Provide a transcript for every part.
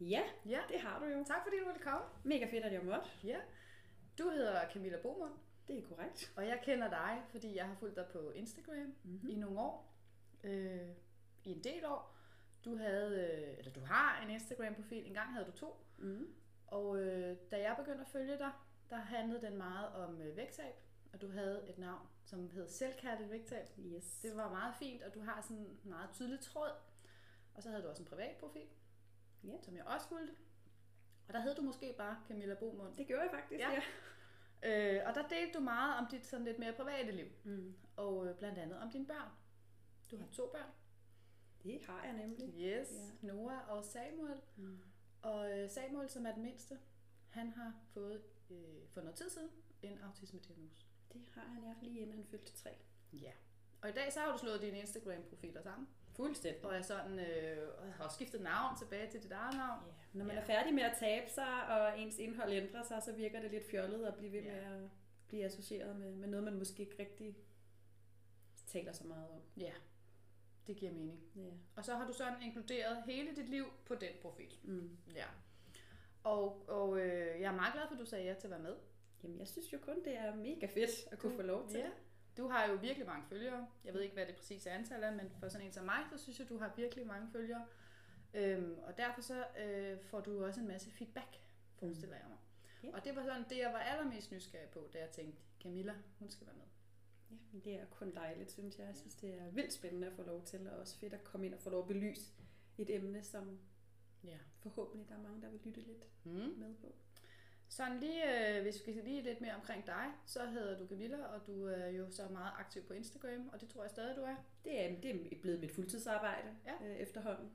Ja, Ja, det har du jo. tak fordi du ville komme. Mega fedt, at jeg måtte. Ja. Du hedder Camilla Bomund, Det er korrekt. og jeg kender dig, fordi jeg har fulgt dig på Instagram mm-hmm. i nogle år. Øh, I en del år. Du havde, øh, eller du har en Instagram-profil. En gang havde du to. Mm. Og øh, da jeg begyndte at følge dig, der handlede den meget om øh, vægttab. Og du havde et navn, som hed Selvkærligt Vægttab. Yes. Det var meget fint, og du har sådan en meget tydelig tråd. Og så havde du også en privat profil, Ja. som jeg også fulgte. Og der hed du måske bare Camilla Bomund. Det gjorde jeg faktisk, Ja. ja. Øh, og der delte du meget om dit sådan lidt mere private liv. Mm. Og øh, blandt andet om dine børn. Du har to børn. Det har jeg nemlig. Yes. Ja. Noah og Samuel. Mm. Og øh, Samuel, som er den mindste, han har fået øh, for noget tid siden en autisme-diagnose. Det har han, ja, lige inden han fyldte tre. Ja. Og i dag så har du slået dine Instagram-profiler sammen. Fuldstændig. Og er sådan, øh, har skiftet navn tilbage til dit eget navn. Ja. Når man Ja. er færdig med at tabe sig, og ens indhold ændrer sig, så virker det lidt fjollet at blive ved med Ja. at blive associeret med, med noget, man måske ikke rigtig taler så meget om. Ja, det giver mening. Ja. Og så har du sådan inkluderet hele dit liv på den profil. Mm. Ja. Og, og øh, jeg er meget glad for, at du sagde ja til at være med. Jamen, jeg synes jo kun, det er mega fedt at kunne få lov til. Ja. Du har jo virkelig mange følgere. Jeg ved ikke, hvad det præcise antal er, men for sådan en som mig, så synes jeg, du har virkelig mange følgere. Øhm, og derfor så øh, får du også en masse feedback, forestiller jeg mig. Ja. Og det var sådan det, jeg var allermest nysgerrig på, da jeg tænkte, Camilla, hun skal være med. Ja, men det er kun dejligt, synes jeg. Jeg synes, det er vildt spændende at få lov til, og også fedt at komme ind og få lov at belyse et emne, som Ja. forhåbentlig der er mange, der vil lytte lidt Mm. med på. Sådan lige, øh, hvis vi skal lige lidt mere omkring dig, så hedder du Camilla, og du er jo så meget aktiv på Instagram, og det tror jeg stadig, du er. Det er, det er blevet mit fuldtidsarbejde Ja. øh, efterhånden.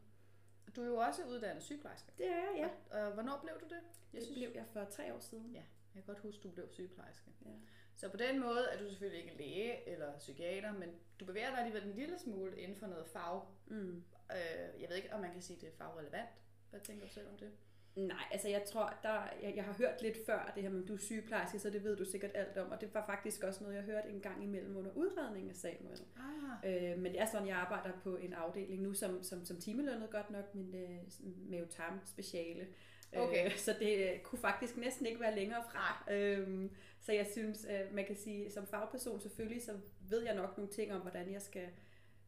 Du er jo også uddannet sygeplejerske. Det er jeg, ja. Og, og hvornår blev du det? Det blev jeg for tre år siden. Ja, jeg kan godt huske, du blev sygeplejerske. Ja. Så på den måde er du selvfølgelig ikke læge eller psykiater, men du bevæger dig alligevel en lille smule inden for noget fag. Mm. Øh, jeg ved ikke, om man kan sige, det er fagrelevant. Hvad tænker du selv om det? Nej, altså jeg tror, der, jeg, jeg har hørt lidt før det her med, du er sygeplejerske, så det ved du sikkert alt om. Og det var faktisk også noget, jeg hørte en gang imellem under udredningen af Samuel. Ah, Øh, men det er sådan, jeg arbejder på en afdeling nu som, som, som timelønnet godt nok, men øh, med jo speciale. Okay. Øh, så det øh, kunne faktisk næsten ikke være længere fra. Øh, så jeg synes, øh, man kan sige, som fagperson selvfølgelig, så ved jeg nok nogle ting om, hvordan jeg skal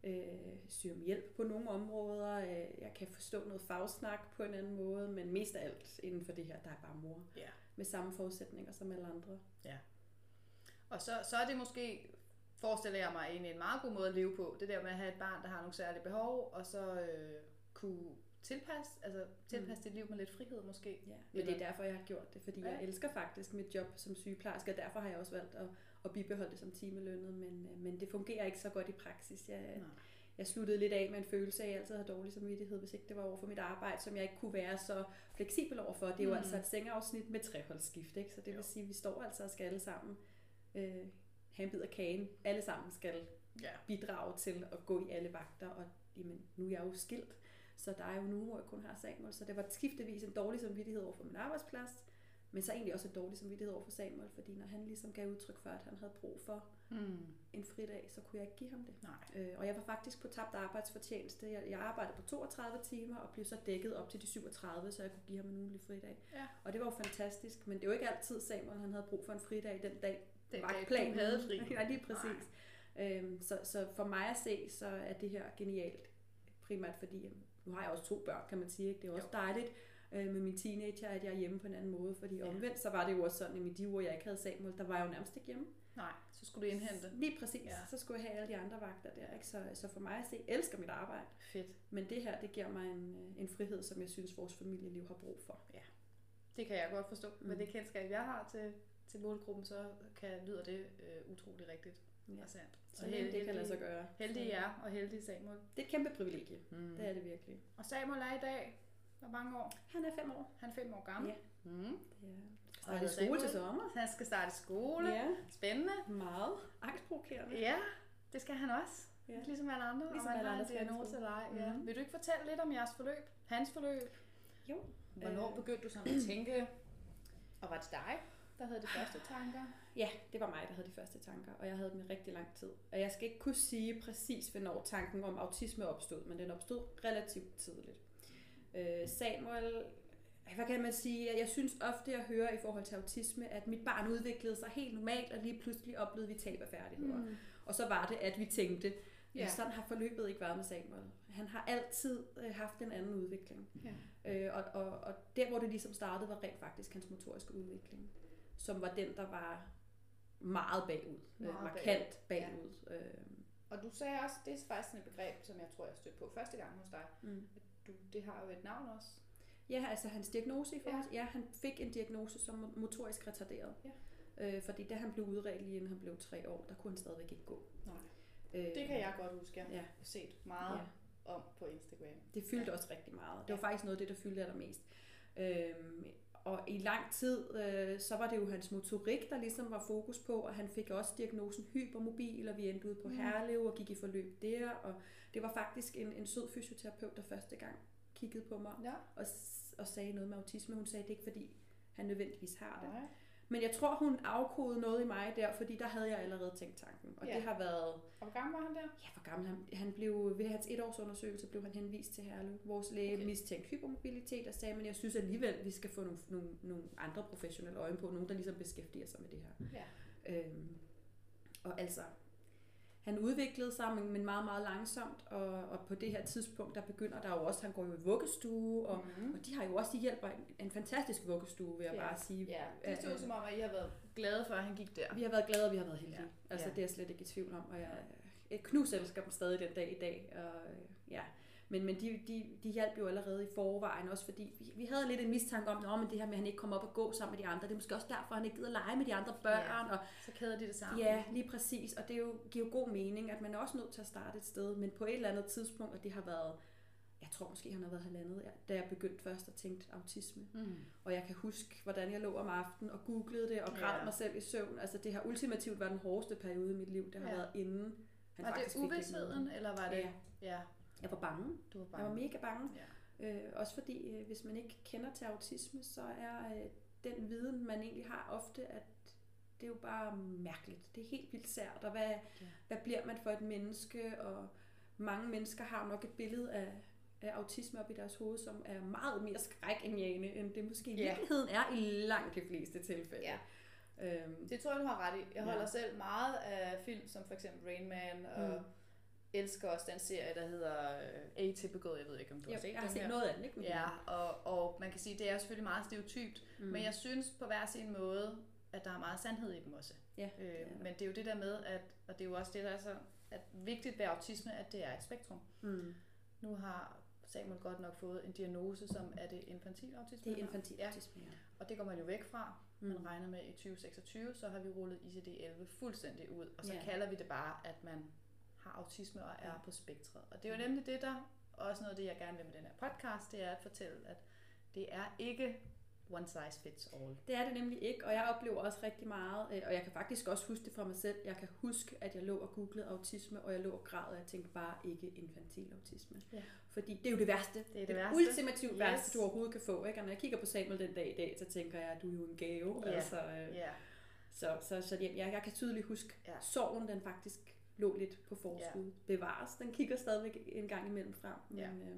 øh, søge om hjælp på nogle områder. Øh, jeg kan forstå noget fagsnak på en anden måde, men mest af alt inden for det her, der er bare mor. ja. Med samme forudsætninger som alle andre. ja. Og så, så er det måske, forestiller jeg mig, egentlig en meget god måde at leve på. Det der med at have et barn, der har nogle særlige behov, og så øh, kunne tilpasse, altså tilpasse dit liv med lidt frihed måske. Ja, men det er derfor, jeg har gjort det, fordi Ja. jeg elsker faktisk mit job som sygeplejerske, og derfor har jeg også valgt at, at bibeholde det som timelønnet, men, øh, men det fungerer ikke så godt i praksis. Jeg, Nej. jeg sluttede lidt af med en følelse af, at jeg altid havde dårlig samvittighed, hvis ikke det var over for mit arbejde, som jeg ikke kunne være så fleksibel overfor. Det er jo Mm. altså et sengeafsnit med treholdsskift, ikke? så det vil Jo. sige, at vi står altså og skal alle sammen øh, have en bid af kagen. Alle sammen skal Ja. bidrage til at gå i alle vagter, og jamen, nu er jeg jo skilt, så der er jo nu, hvor jeg kun har Samuel, så det var skiftevis en dårlig samvittighed over for min arbejdsplads, men så egentlig også en dårlig samvittighed over for Samuel, fordi når han ligesom gav udtryk for, at han havde brug for Mm. en fridag, så kunne jeg ikke give ham det. Nej. Øh, og jeg var faktisk på tabt arbejdsfortjeneste. Jeg, jeg arbejdede på 32 timer og blev så dækket op til de 37, så jeg kunne give ham en ugenlig fridag. Ja. Og det var jo fantastisk, men det var ikke altid Samuel, han havde brug for en fridag den dag, Den var dag, du havde fri. ja, lige præcis. Øhm, så, så for mig at se, så er det her genialt. Primært fordi, nu har jeg også to børn, kan man sige. Ikke? Det er også Jo. dejligt øh, med min teenager, at jeg er hjemme på en anden måde. Fordi Ja. omvendt, så var det jo også sådan, at i de uger, jeg ikke havde Samuel, der var jeg jo nærmest ikke hjemme. Nej, så skulle du indhente. Lige præcis. Ja. Ja. Så skulle jeg have alle de andre vagter der. Ikke? Så, så for mig at se, jeg elsker mit arbejde. Fedt. Men det her, det giver mig en, øh, en frihed, som jeg synes, vores familieliv har brug for. Det kan jeg godt forstå. Mm. Mm. det kendskab, jeg har til, til målgruppen, så kan, lyder det øh, utrolig rigtigt Ja. og sandt. Så heldig, det kan lade sig gøre. Heldig jer, og heldig Samuel. Det er et kæmpe privilegie. Mm. Det er det virkelig. Og Samuel er i dag, hvor mange år? Han er fem år. Han er fem år gammel. Ja. Mm. Det er Og starte skole til sommer. Han skal starte skole. Ja, Spændende. meget angstprovokerende. Ja, det skal han også. Ja. Ligesom alle andre. Ligesom alle andre skal diagnose ej. Ja. Mhm. Vil du ikke fortælle lidt om jeres forløb? Hans forløb? Jo. Hvornår Øh. begyndte du sådan at tænke, og var det dig? der havde de første tanker. Ja, det var mig, der havde de første tanker, og jeg havde dem i rigtig lang tid. Og jeg skal ikke kunne sige præcis, hvornår tanken om autisme opstod, men den opstod relativt tidligt. Øh, Samuel, hvad kan man sige, jeg synes ofte, jeg hører i forhold til autisme, at mit barn udviklede sig helt normalt, og lige pludselig oplevede vi tab af færdigheder. Mm. Og så var det, at vi tænkte, ja. Sådan har forløbet ikke været med Samuel. Han har altid øh, haft en anden udvikling. Ja. Øh, og, og, og der, hvor det ligesom startede, var rent faktisk hans motoriske udvikling, som var den, der var meget bagud. Meget øh, markant bagud, bagud. Ja. Øh, Og du sagde også, det er faktisk sådan et begreb, som jeg tror, jeg stødte på første gang hos dig. mm. Du, det har jo et navn også. Ja, altså hans diagnose i forhold ja. ja, han fik en diagnose som motorisk retarderet. Ja. Øh, fordi da han blev udredt lige inden han blev tre år, der kunne han stadigvæk ikke gå. Nej. Øh, Det kan jeg godt huske, jeg Ja. har set meget Ja. om på Instagram. Det fyldte Ja. også rigtig meget. Det var Ja. faktisk noget af det, der fyldte allermest. Øhm, og i lang tid, øh, så var det jo hans motorik, der ligesom var fokus på, og han fik også diagnosen hypermobil, og vi endte ude på Mm. Herlev og gik i forløb der, og det var faktisk en, en sød fysioterapeut, der første gang kiggede på mig Ja. og, og sagde noget med autisme. Hun sagde, det ikke fordi, han nødvendigvis har det. Nej. Men jeg tror, hun afkodede noget i mig der, fordi der havde jeg allerede tænkt tanken. Og Ja. det har været Og hvor gammel var han der? Ja, hvor gammel han, han blev ved hans etårsundersøgelse blev han henvist til Herlev. Vores læge Okay. mistænkte hypermobilitet og sagde, men jeg synes alligevel, vi skal få nogle, nogle, nogle andre professionelle øjne på, nogen der ligesom beskæftiger sig med det her. Ja. Øhm, og altså, han udviklede sig, men, men meget, meget langsomt, og, og på det her tidspunkt, der begynder der jo også, han går jo i vuggestue, og, mm. og de har jo også, de hjælper en, en fantastisk vuggestue, vil jeg Ja. bare sige. Ja, det stod Øh, som om, at I har været glade for, at han gik der. Vi har været glade, og vi har været heldige. Ja. Altså, Ja. det er jeg slet ikke i tvivl om. Og jeg, jeg knuselsker dem stadig den dag i dag. Og, øh, ja. Men, men de, de, de hjalp jo allerede i forvejen, også fordi vi, vi havde lidt en mistanke om, at det her med, at han ikke kommer op og gå sammen med de andre, det er måske også derfor, han ikke gider lege med de andre børn. Ja. Og, Så kæder de det sammen. ja, lige præcis. Og det er jo, giver jo god mening, at man er også nødt til at starte et sted. Men på et eller andet tidspunkt, og det har været, jeg tror måske, han har været halvandet, da jeg begyndte først at tænke autisme. Mm. Og jeg kan huske, hvordan jeg lå om aftenen og googlede det og græd Ja. mig selv i søvn. Altså det har ultimativt været den hårdeste periode i mit liv. Det har Ja. været inden han Var det uvidsheden, eller var det... Ja. ja. Jeg var bange. Du var Jeg bange. var mega bange. Ja. Øh, også fordi, øh, hvis man ikke kender til autisme, så er øh, den viden, man egentlig har ofte, at det er jo bare mærkeligt. Det er helt vildt sært. Og hvad, Ja. hvad bliver man for et menneske? Og mange mennesker har nok et billede af, af autisme op i deres hoved, som er meget mere skrækindjagende, end det måske i Ja. virkeligheden er i langt de fleste tilfælde. Ja. Øhm, Det tror jeg, du har ret i. Jeg Ja. holder selv meget af film, som for eksempel Rain Man, og Mm. Elsker også den serie, der hedder øh, Atypical. Jeg ved ikke, om du jo, har set jeg har set her. noget af den, ikke? Ja, og, og man kan sige, det er selvfølgelig meget stereotypt, mm. men jeg synes på hver sin måde, at der er meget sandhed i dem også. Ja, øh, det men det er jo det der med, at, og det er jo også det, der er så at vigtigt ved autisme, at det er et spektrum. Mm. Nu har Samuel godt nok fået en diagnose, som er det infantil autisme. Det er infantil autisme, ja. og det går man jo væk fra. Mm. Man regner med i 2026, så har vi rullet ICD-11 fuldstændig ud, og så Ja. kalder vi det bare, at man har autisme og er på spektret. Og det er jo nemlig det, der også noget af det, jeg gerne vil med den her podcast, det er at fortælle, at det er ikke one size fits all. Det er det nemlig ikke, og jeg oplever også rigtig meget, øh, og jeg kan faktisk også huske det fra mig selv. Jeg kan huske, at jeg lå og googlede autisme, og jeg lå og græd, og jeg tænkte bare ikke infantil autisme. Ja. Fordi det er jo det værste. Det er det det værste. ultimativt Yes. værste, du overhovedet kan få. Ikke? Og når jeg kigger på Samuel den dag i dag, så tænker jeg, at du er jo en gave. Ja. Altså, øh, Ja, Så, så, så jeg, jeg, jeg kan tydeligt huske, Ja. sorgen den faktisk lå lidt på forskud. Bevares. Den kigger stadigvæk en gang imellem frem. Men, Ja. øh,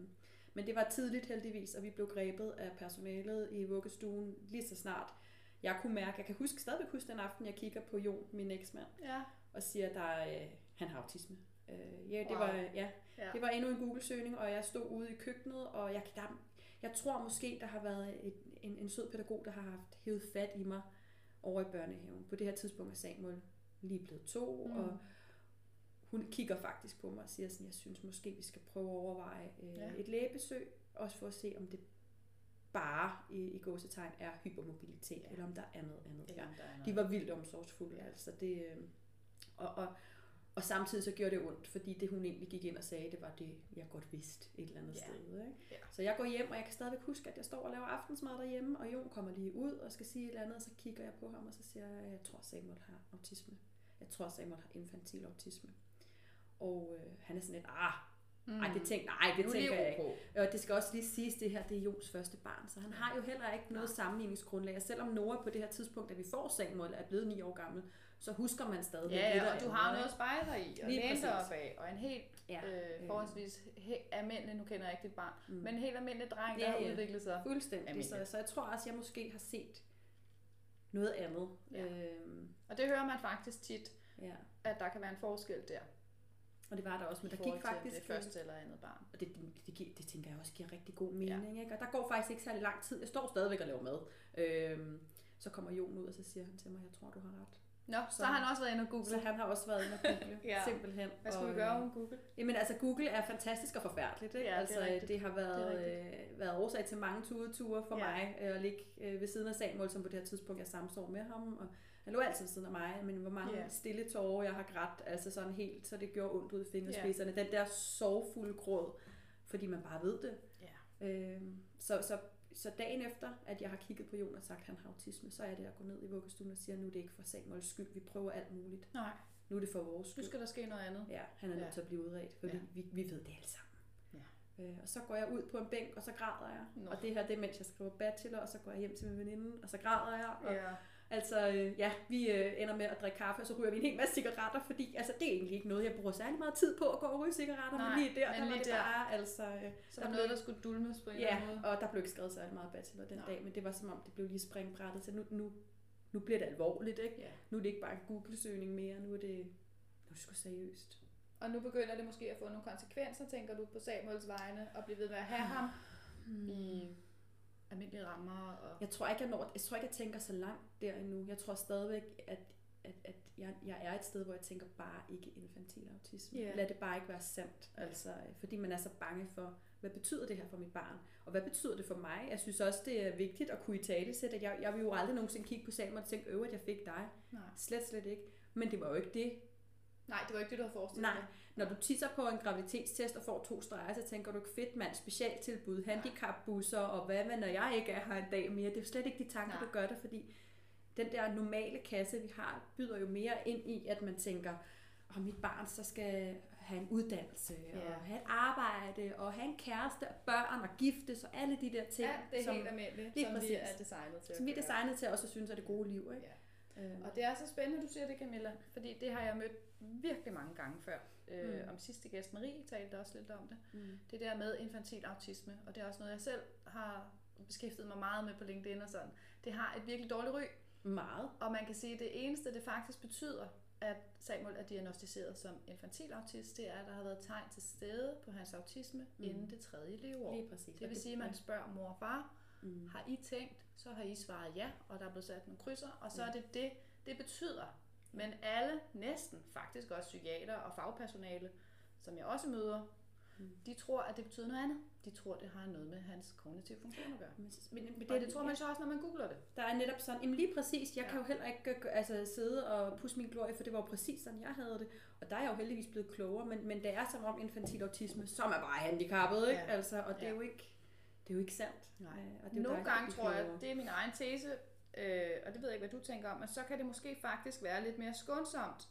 men det var tidligt heldigvis, og vi blev grebet af personalet i vuggestuen lige så snart. Jeg kunne mærke, jeg kan huske, stadigvæk huske den aften, jeg kigger på Jon, min eksmand, ja, og siger, der, er, øh, han har autisme. Øh, ja, det Wow. var, ja, ja. det var endnu en Google-søgning, og jeg stod ude i køkkenet, og jeg, der, jeg tror måske, der har været et, en, en sød pædagog, der har haft hævet fat i mig over i børnehaven. På det her tidspunkt er Samuel lige blevet to, mm. og hun kigger faktisk på mig og siger sådan, jeg synes måske, vi skal prøve at overveje øh, Ja. et lægebesøg, også for at se, om det bare i, i gåsetegn er hypermobilitet, Ja. eller om der er noget andet. Eller Ja. der er noget. De var vildt omsorgsfulde, ja. altså det, øh, og, og, og samtidig så gjorde det ondt, fordi det hun egentlig gik ind og sagde, det var det, jeg godt vidste et eller andet Ja. sted. Ikke? Ja. Så jeg går hjem, og jeg kan stadigvæk huske, at jeg står og laver aftensmad derhjemme, og Jon kommer lige ud og skal sige et eller andet, og så kigger jeg på ham, og så siger jeg, jeg tror Samuel har autisme. Jeg tror Samuel har infantil autisme. Og øh, han er sådan lidt, ah, Mm. Ej, det tænker, nej, det er tænker jeg ikke. Og det skal også lige siges, det her det er Jons første barn, så han har jo heller ikke noget sammenligningsgrundlag. Og selvom Nora på det her tidspunkt, da vi får Samuel, er blevet ni år gammel, så husker man stadig Ja, lidt ja, og du har noget at spejle dig i, og læne dig op af, og en helt Ja, øh, øh. forholdsvis he- almindelig, nu kender jeg ikke dit barn, Mm. men en helt almindelig dreng, der Ja, har ja. udviklet sig. Fuldstændig. Så, så jeg tror også, jeg måske har set noget andet. Ja. Øhm, Og det hører man faktisk tit, ja. at der kan være en forskel der. Og det var der også, men der gik faktisk... det første eller andet barn. Og det, det, det, det tænker jeg også giver rigtig god mening. Ja. Ikke? Og der går faktisk ikke særlig lang tid. Jeg står stadigvæk og laver mad. Øhm, så kommer Jon ud, og så siger han til mig, jeg tror, du har ret. Nå, så, Så- har han også været inde og google. Så han har også været inde og google, Ja. simpelthen. Hvad skulle og, vi gøre øh, uden Google? Jamen altså, Google er fantastisk og forfærdeligt. Ikke? Ja, det altså, rigtigt. det har været, Det øh, været årsag til mange tureture for Ja. mig øh, at ligge øh, ved siden af Samuel, som på det her tidspunkt jeg samsår med ham. Og han lå altid ved siden af mig, men hvor mange Ja. stille tårer jeg har grædt, altså sådan helt, så det gjorde ondt ud i fingerspidserne. Den der sorgfulde gråd, fordi man bare ved det. Ja. Øhm, så, så, så dagen efter, at jeg har kigget på Jon og sagt, at han har autisme, så er det at gå ned i vuggestuen og sige, nu er det ikke for Samuels skyld, vi prøver alt muligt. Nej, Nu er det for vores nu skyld. skal der ske noget andet. Ja, han er nødt Ja. til at blive udredt, for Ja. vi, vi, vi ved det alle sammen. Ja. Øh, og så går jeg ud på en bænk, og så græder jeg. Nå. Og det her, det er mens jeg skriver bachelor, og så går jeg hjem til min veninde, og så græder jeg. Og, Ja. Altså, øh, ja, vi øh, ender med at drikke kaffe, og så ryger vi en hel masse cigaretter, fordi altså, det er egentlig ikke noget, jeg bruger særlig meget tid på at gå og ryge cigaretter, Nej, men lige der, men der var lige det der. bare, altså... Øh, Så der var noget, der skulle dulmes på en eller Ja, anden måde. og der blev ikke skrevet særlig meget bachelor den Nej. dag, men det var som om, det blev lige springbrættet, så nu, nu, nu bliver det alvorligt, ikke? Ja. Nu er det ikke bare en Google-søgning mere, nu er det, nu er det sgu seriøst. Og nu begynder det måske at få nogle konsekvenser, tænker du, på Samuels vegne, og blive ved med at have ham i almindelige rammer. Og... Jeg tror ikke, jeg, når, jeg tror ikke, jeg tænker så langt der endnu. Jeg tror stadigvæk, at, at, at jeg, jeg er et sted, hvor jeg tænker bare ikke infantil autisme. Ja. Lad det bare ikke være sandt. Altså, fordi man er så bange for, hvad betyder det her for mit barn? Og hvad betyder det for mig? Jeg synes også, det er vigtigt at kunne i tale sætte. Jeg, jeg vil jo aldrig nogensinde kigge på Samuel og tænke, øv, at jeg fik dig. Nej. Slet, slet ikke. Men det var jo ikke det. Nej, det var ikke det, du havde forestillet Nej. dig. Når du tisser på en graviditetstest og får to streger, så tænker du fedt mand, specialtilbud, handicapbusser og hvad med, når jeg ikke er her en dag mere. Det er jo slet ikke de tanker, Nej. du gør det, fordi den der normale kasse, vi har, byder jo mere ind i, at man tænker, at mit barn så skal have en uddannelse, Ja. og have et arbejde, og have en kæreste, og børn, og giftes, og alle de der ting, Ja, det er som, helt almindeligt, lige som vi præcis. er designet til. som vi er designet til også at synes er det gode liv. Ikke? Ja. Øhm, Og det er så spændende, du siger det, Camilla, fordi det har jeg mødt virkelig mange gange før. Øh, Mm. Om sidste gæst, Marie, talte også lidt om det. mm. Det der med infantil autisme, og det er også noget, jeg selv har beskæftiget mig meget med på LinkedIn og sådan. Det har et virkelig dårligt ry, Meget. og man kan sige, at det eneste, det faktisk betyder, at Samuel er diagnostiseret som infantil autist, det er, at der har været tegn til stede på hans autisme Mm. mm. inden det tredje leveår. Lige præcis. Det vil sige, at man spørger mor og far, Mm. har I tænkt, så har I svaret ja, og der er blevet sat nogle krydser, og så Ja. er det det, det betyder. Men alle, næsten faktisk også psykiater og fagpersonale, som jeg også møder, Mm. de tror, at det betyder noget andet. De tror, det har noget med hans kognitive funktion at gøre. Men, men, men Det, det tror man så også, når man googler det. Der er netop sådan, jamen lige præcis, jeg ja. Kan jo heller ikke øh, altså, sidde og pusse min glorie, for det var jo præcis sådan, jeg havde det. Og der er jeg jo heldigvis blevet klogere, men, men det er som om infantil autisme, som er bare handicappet, ikke? Ja. Altså, og det er Ja. jo ikke, det er jo ikke sandt. Nej. Øh, og det er jo Nogle gange tror jeg, det er min egen tese, øh, og det ved jeg ikke, hvad du tænker om, men så kan det måske faktisk være lidt mere skånsomt,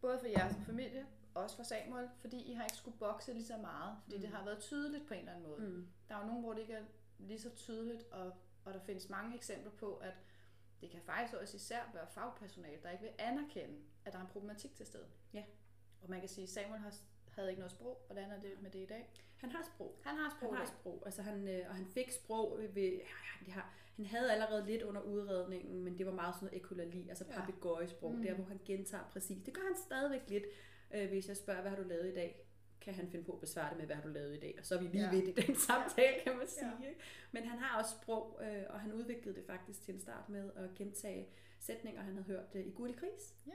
både for jer som familie, også for Samuel, fordi I har ikke skulle bokse lige så meget, fordi mm. det har været tydeligt på en eller anden måde. Mm. Der er jo nogen, hvor det ikke er lige så tydeligt, og, og der findes mange eksempler på, at det kan faktisk også især være fagpersonale, der ikke vil anerkende, at der er en problematik til stede. Ja. Og man kan sige, at Samuel har, havde ikke noget sprog. Hvordan er det med det i dag? Han har sprog. Han har sprog. Han har sprog, altså han, øh, og han fik sprog ved, ja, han, har, han havde allerede lidt under udredningen, men det var meget sådan noget ekulali, altså Ja. papegøjesprog, Mm. der hvor han gentager præcis. Det gør han stadigvæk lidt, øh, hvis jeg spørger, hvad har du lavet i dag? Kan han finde på at besvare det med, hvad har du lavet i dag? Og så er vi lige Ja. ved i den samtale, kan man sige. Ja. Men han har også sprog, øh, og han udviklede det faktisk til en start med at gentage sætninger, han havde hørt øh, i Gurli Kris. Ja.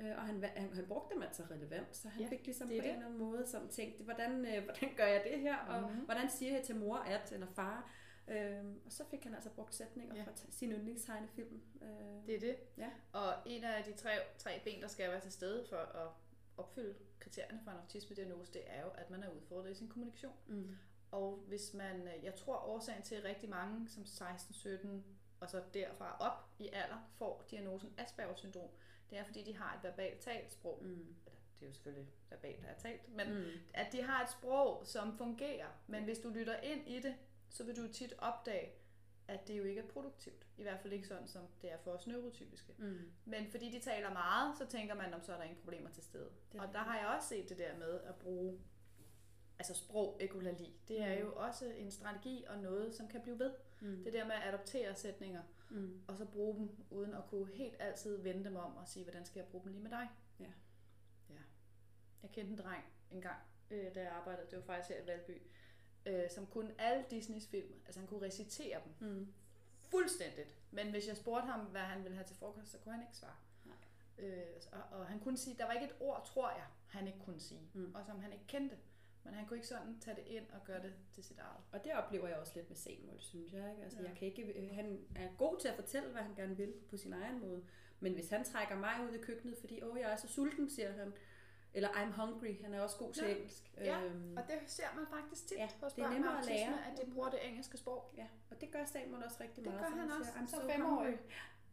Øh, og han, han, han brugte dem altså relevant, så han Ja, fik ligesom på det en eller anden måde som tænkte, hvordan, øh, hvordan gør jeg det her, og Mhm. hvordan siger jeg til mor at eller far? Øhm, og så fik han altså brugt sætninger Ja. fra sin yndlingstegnefilm. Øh, Det er det. Ja. Og en af de tre, tre ben, der skal være til stede for at opfylde kriterierne for en autisme-diagnose, det er jo, at man er udfordret i sin kommunikation. mm. Og hvis man, øh, jeg tror årsagen til, rigtig mange som 16, 17 og så derfra op i alder får diagnosen Asperger syndrom, det er fordi, de har et verbalt talt sprog. Mm. det er jo selvfølgelig verbalt, der er talt, men Mm. at de har et sprog, som fungerer. Men hvis du lytter ind i det, så vil du tit opdage, at det jo ikke er produktivt. I hvert fald ikke sådan, som det er for os neurotypiske. Mm. Men fordi de taler meget, så tænker man, om så er der ingen problemer til stede. Det Og der har jeg også set det der med at bruge altså sprog ekolali. Det er Mm. jo også en strategi og noget, som kan blive ved. Mm. Det der med at adoptere sætninger, Mm. og så bruge dem, uden at kunne helt altid vende dem om og sige, hvordan skal jeg bruge dem lige med dig? Ja. ja. Jeg kendte en dreng en gang, øh, da jeg arbejdede, det var faktisk her i Valby, øh, som kunne alle Disneys film, altså han kunne recitere dem Mm. fuldstændigt. Men hvis jeg spurgte ham, hvad han ville have til frokost, så kunne han ikke svare. Nej. Øh, og, og han kunne sige, der var ikke et ord, tror jeg, han ikke kunne sige, Mm. og som han ikke kendte. Men han kunne ikke sådan tage det ind og gøre det til sit eget. Og det oplever jeg også lidt med Samuel, synes jeg. Ikke? Altså, Ja. jeg kan ikke, øh, han er god til at fortælle, hvad han gerne vil på sin egen måde. Men hvis han trækker mig ud i køkkenet, fordi åh, jeg er så sulten, siger han. Eller I'm hungry, han er også god til Ja. engelsk. Ja, Øhm, Og det ser man faktisk tit Ja, hos det er nemmere at lære. at de bruger det engelske sprog. ja, og det gør Samuel også rigtig Det meget. gør så han siger, også, I'm som so femårig. hungry.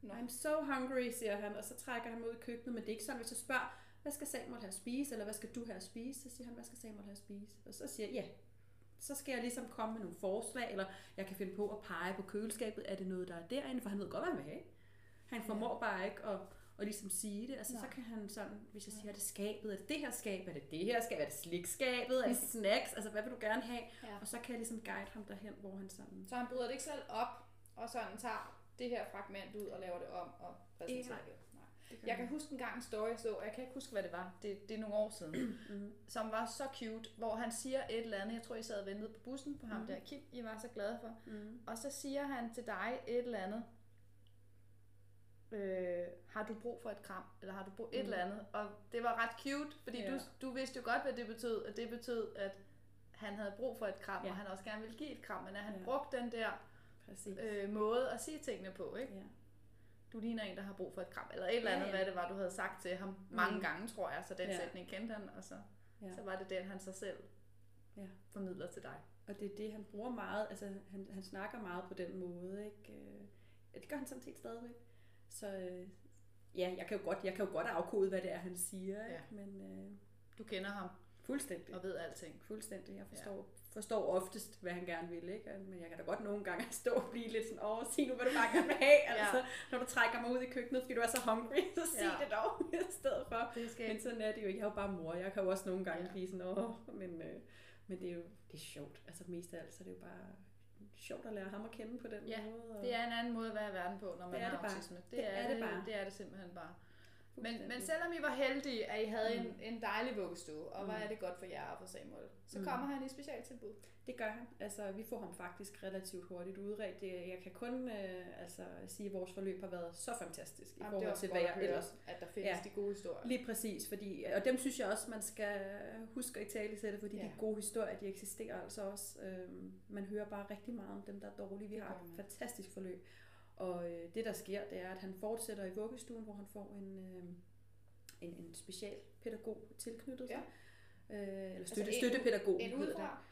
Nå. I'm so hungry, siger han, og så trækker han mig ud i køkkenet, men det er ikke sådan, hvis jeg spørger, hvad skal Samuel have at spise, eller hvad skal du have at spise, så siger han, hvad skal Samuel have at spise? Og så siger jeg, ja, så skal jeg ligesom komme med nogle forslag, eller jeg kan finde på at pege på køleskabet, er det noget, der er derinde, for han ved godt, hvad han vil have. Han formår bare ikke at, at ligesom sige det. Altså, Nej. så kan han sådan, hvis jeg siger, er det skabet, er det det her skab, er det det her skab, er det slikskabet, er det snacks, altså hvad vil du gerne have? Ja. Og så kan jeg ligesom guide ham derhen, hvor han sådan, Så han bryder det ikke selv op, og sådan tager det her fragment ud og laver det om og præsenterer det. Jeg kan huske en gang en story, jeg så, jeg kan ikke huske, hvad det var, det, det er nogle år siden, Mhm. som var så cute, hvor han siger et eller andet, jeg tror, I sad og ventede på bussen på ham Mhm. der, Kim, I var så glade for, Mhm. og så siger han til dig et eller andet, øh, har du brug for et kram, eller har du brug et Mm. eller andet, og det var ret cute, fordi Ja. du, du vidste jo godt, hvad det betød, at det betød, at han havde brug for et kram, Ja. og han også gerne ville give et kram, men at han Ja. brugte den der Præcis. øh, måde at sige tingene på, ikke? Ja. Du ligner en, der har brug for et kram, eller et eller Ja, andet, ja. hvad det var, du havde sagt til ham mange Mm. gange, tror jeg, så den Ja. sætning kendte han, og så, Ja. så var det den, han sig selv Ja. formidler til dig. Og det er det, han bruger meget, altså han, han snakker meget på den måde, ikke? Øh, ja, det gør han sådan set stadigvæk. Så øh, ja, jeg kan jo godt, jeg kan jo godt afkode, hvad det er, han siger, ikke? Ja. Men øh, Du kender ham fuldstændig. og ved alting. Fuldstændig. Jeg forstår, ja. Forstår oftest, hvad han gerne vil, ikke? Men jeg kan da godt nogle gange stå og blive lidt sådan, åh, sig nu, hvad du bare gerne vil have. Altså, når du trækker mig ud i køkkenet, fordi du er så hungry, så sig Ja. det dog i stedet for. Det skal Men sådan er det jo. Jeg er jo bare mor. Jeg kan jo også nogle gange Ja. ja. blive sådan, åh, men, øh, men det er jo det er sjovt. Altså mest af alt, så er det jo bare sjovt at lære ham at kende på den Ja, måde. Og... Det er en anden måde at være i verden på, når man Det er har det bare. autisme. Det, Det er, er det bare. det er det simpelthen bare. Men, men selvom I var heldige, at I havde Mm. en, en dejlig vuggestue, og Mm. er det godt for jer og for Samuel, så Mm. kommer han i specialtilbud. Det gør han. Altså, vi får ham faktisk relativt hurtigt udredt. Jeg kan kun øh, altså, sige, at vores forløb har været så fantastisk i Jamen, er forhold til, hvad jeg ellers at der findes Ja. de gode historier. Lige præcis, fordi, og dem synes jeg også, man skal huske at i tale sætte, fordi Ja. de gode historier, de eksisterer altså også. Øhm, man hører bare rigtig meget om dem, der er dårlige. Vi har et fantastisk forløb. Og øh, det, der sker, det er, at han fortsætter i vuggestuen, hvor han får en, øh, en, en specialpædagog tilknyttet sig. Øh, eller støtte, Altså en- støttepædagog. En udefra?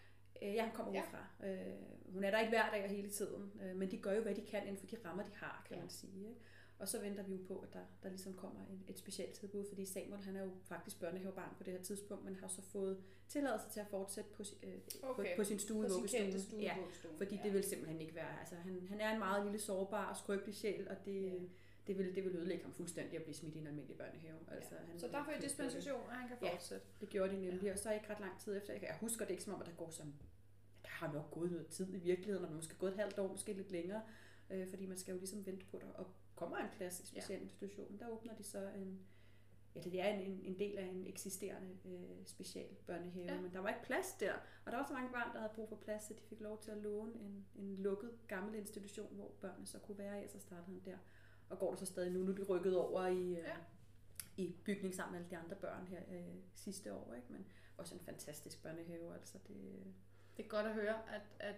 Øh, ja, hun kommer Ja. ja. udefra. Øh, hun er der ikke hver dag og hele tiden, øh, men de gør jo, hvad de kan inden for de rammer, de har, kan Ja. ja. man sige. Ikke? Og så venter vi jo på, at der, der ligesom kommer en, et specielt tilbud, fordi Samuel han er jo faktisk børnehavebarn på det her tidspunkt, men har så fået tilladelse til at fortsætte på, øh, Okay. på, på sin stue i På sin stue Ja, fordi ja. det vil simpelthen ikke være. Altså, han, han er en meget lille sårbar og skrøbelig sjæl, og det, Ja. ja. det, vil, det vil ødelægge ham fuldstændig at blive smidt i en almindelig børnehave. Altså, han, Så der får dispensation, og han kan Ja. fortsætte. det gjorde de nemlig, ja. og så ikke ret lang tid efter. Jeg jeg husker det ikke som om, at der går som... Der har nok gået noget tid i virkeligheden, og måske gået et halvt år, måske lidt længere. Øh, fordi man skal jo ligesom vente på, der og kommer en plads i specialinstitutionen. Der åbner de så en... Ja, det er en, en, en del af en eksisterende øh, special børnehave, Ja. ja. men der var ikke plads der. Og der var så mange børn, der havde brug for plads, så de fik lov til at låne en, en lukket gammel institution, hvor børnene så kunne være i, og så startede han der. Og går der så stadig nu, nu er de rykket over i, øh, Ja. i bygning sammen med alle de andre børn her øh, sidste år. Ikke? Men også en fantastisk børnehave. Altså det, Det er godt at høre, at, at,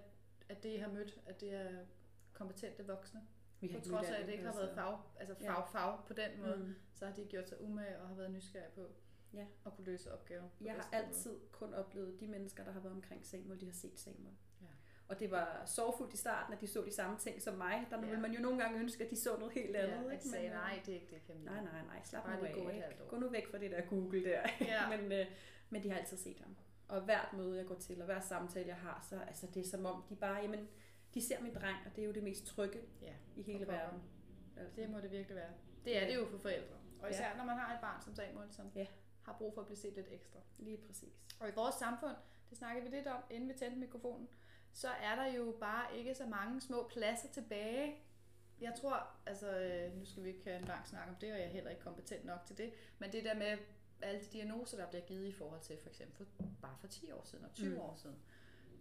at det, I har mødt, at det er kompetente voksne. Vi På ikke trods af, at det ikke har været fag, altså Ja. fag, fag på den måde, Mm. så har de gjort sig umage og har været nysgerrige på Ja. at kunne løse opgaver. på Jeg har bedste måde. altid kun oplevet de mennesker, der har været omkring Samuel, de har set Samuel. Ja. Og det var sorgfuldt i starten, at de så de samme ting som mig. Der Ja. vil man jo nogle gange ønske, at de så noget helt andet. Ja, ikke? jeg sagde, øh, nej, det er ikke det, Camilla. Nej, nej, nej. Slap Bare nu af. gå et. Gå nu væk fra det der Google der. Ja. men, øh, men de har altid set ham. Og hvert møde, jeg går til, og hver samtale, jeg har, så altså, det er som om, de bare, jamen, de ser min dreng, og det er jo det mest trygge Ja, i hele verden. Altså. det må det virkelig være. Det er det jo for forældre. Og især når man har et barn som Samuel, som Ja. har brug for at blive set lidt ekstra. Lige præcis. Og i vores samfund, det snakkede vi lidt om, inden vi tændte mikrofonen, så er der jo bare ikke så mange små pladser tilbage. Jeg tror, altså, øh, nu skal vi ikke have en lang snak om det, og jeg er heller ikke kompetent nok til det, men det der med alle de diagnoser, der bliver givet i forhold til for eksempel bare for 10 år siden og 20 Mm. år siden.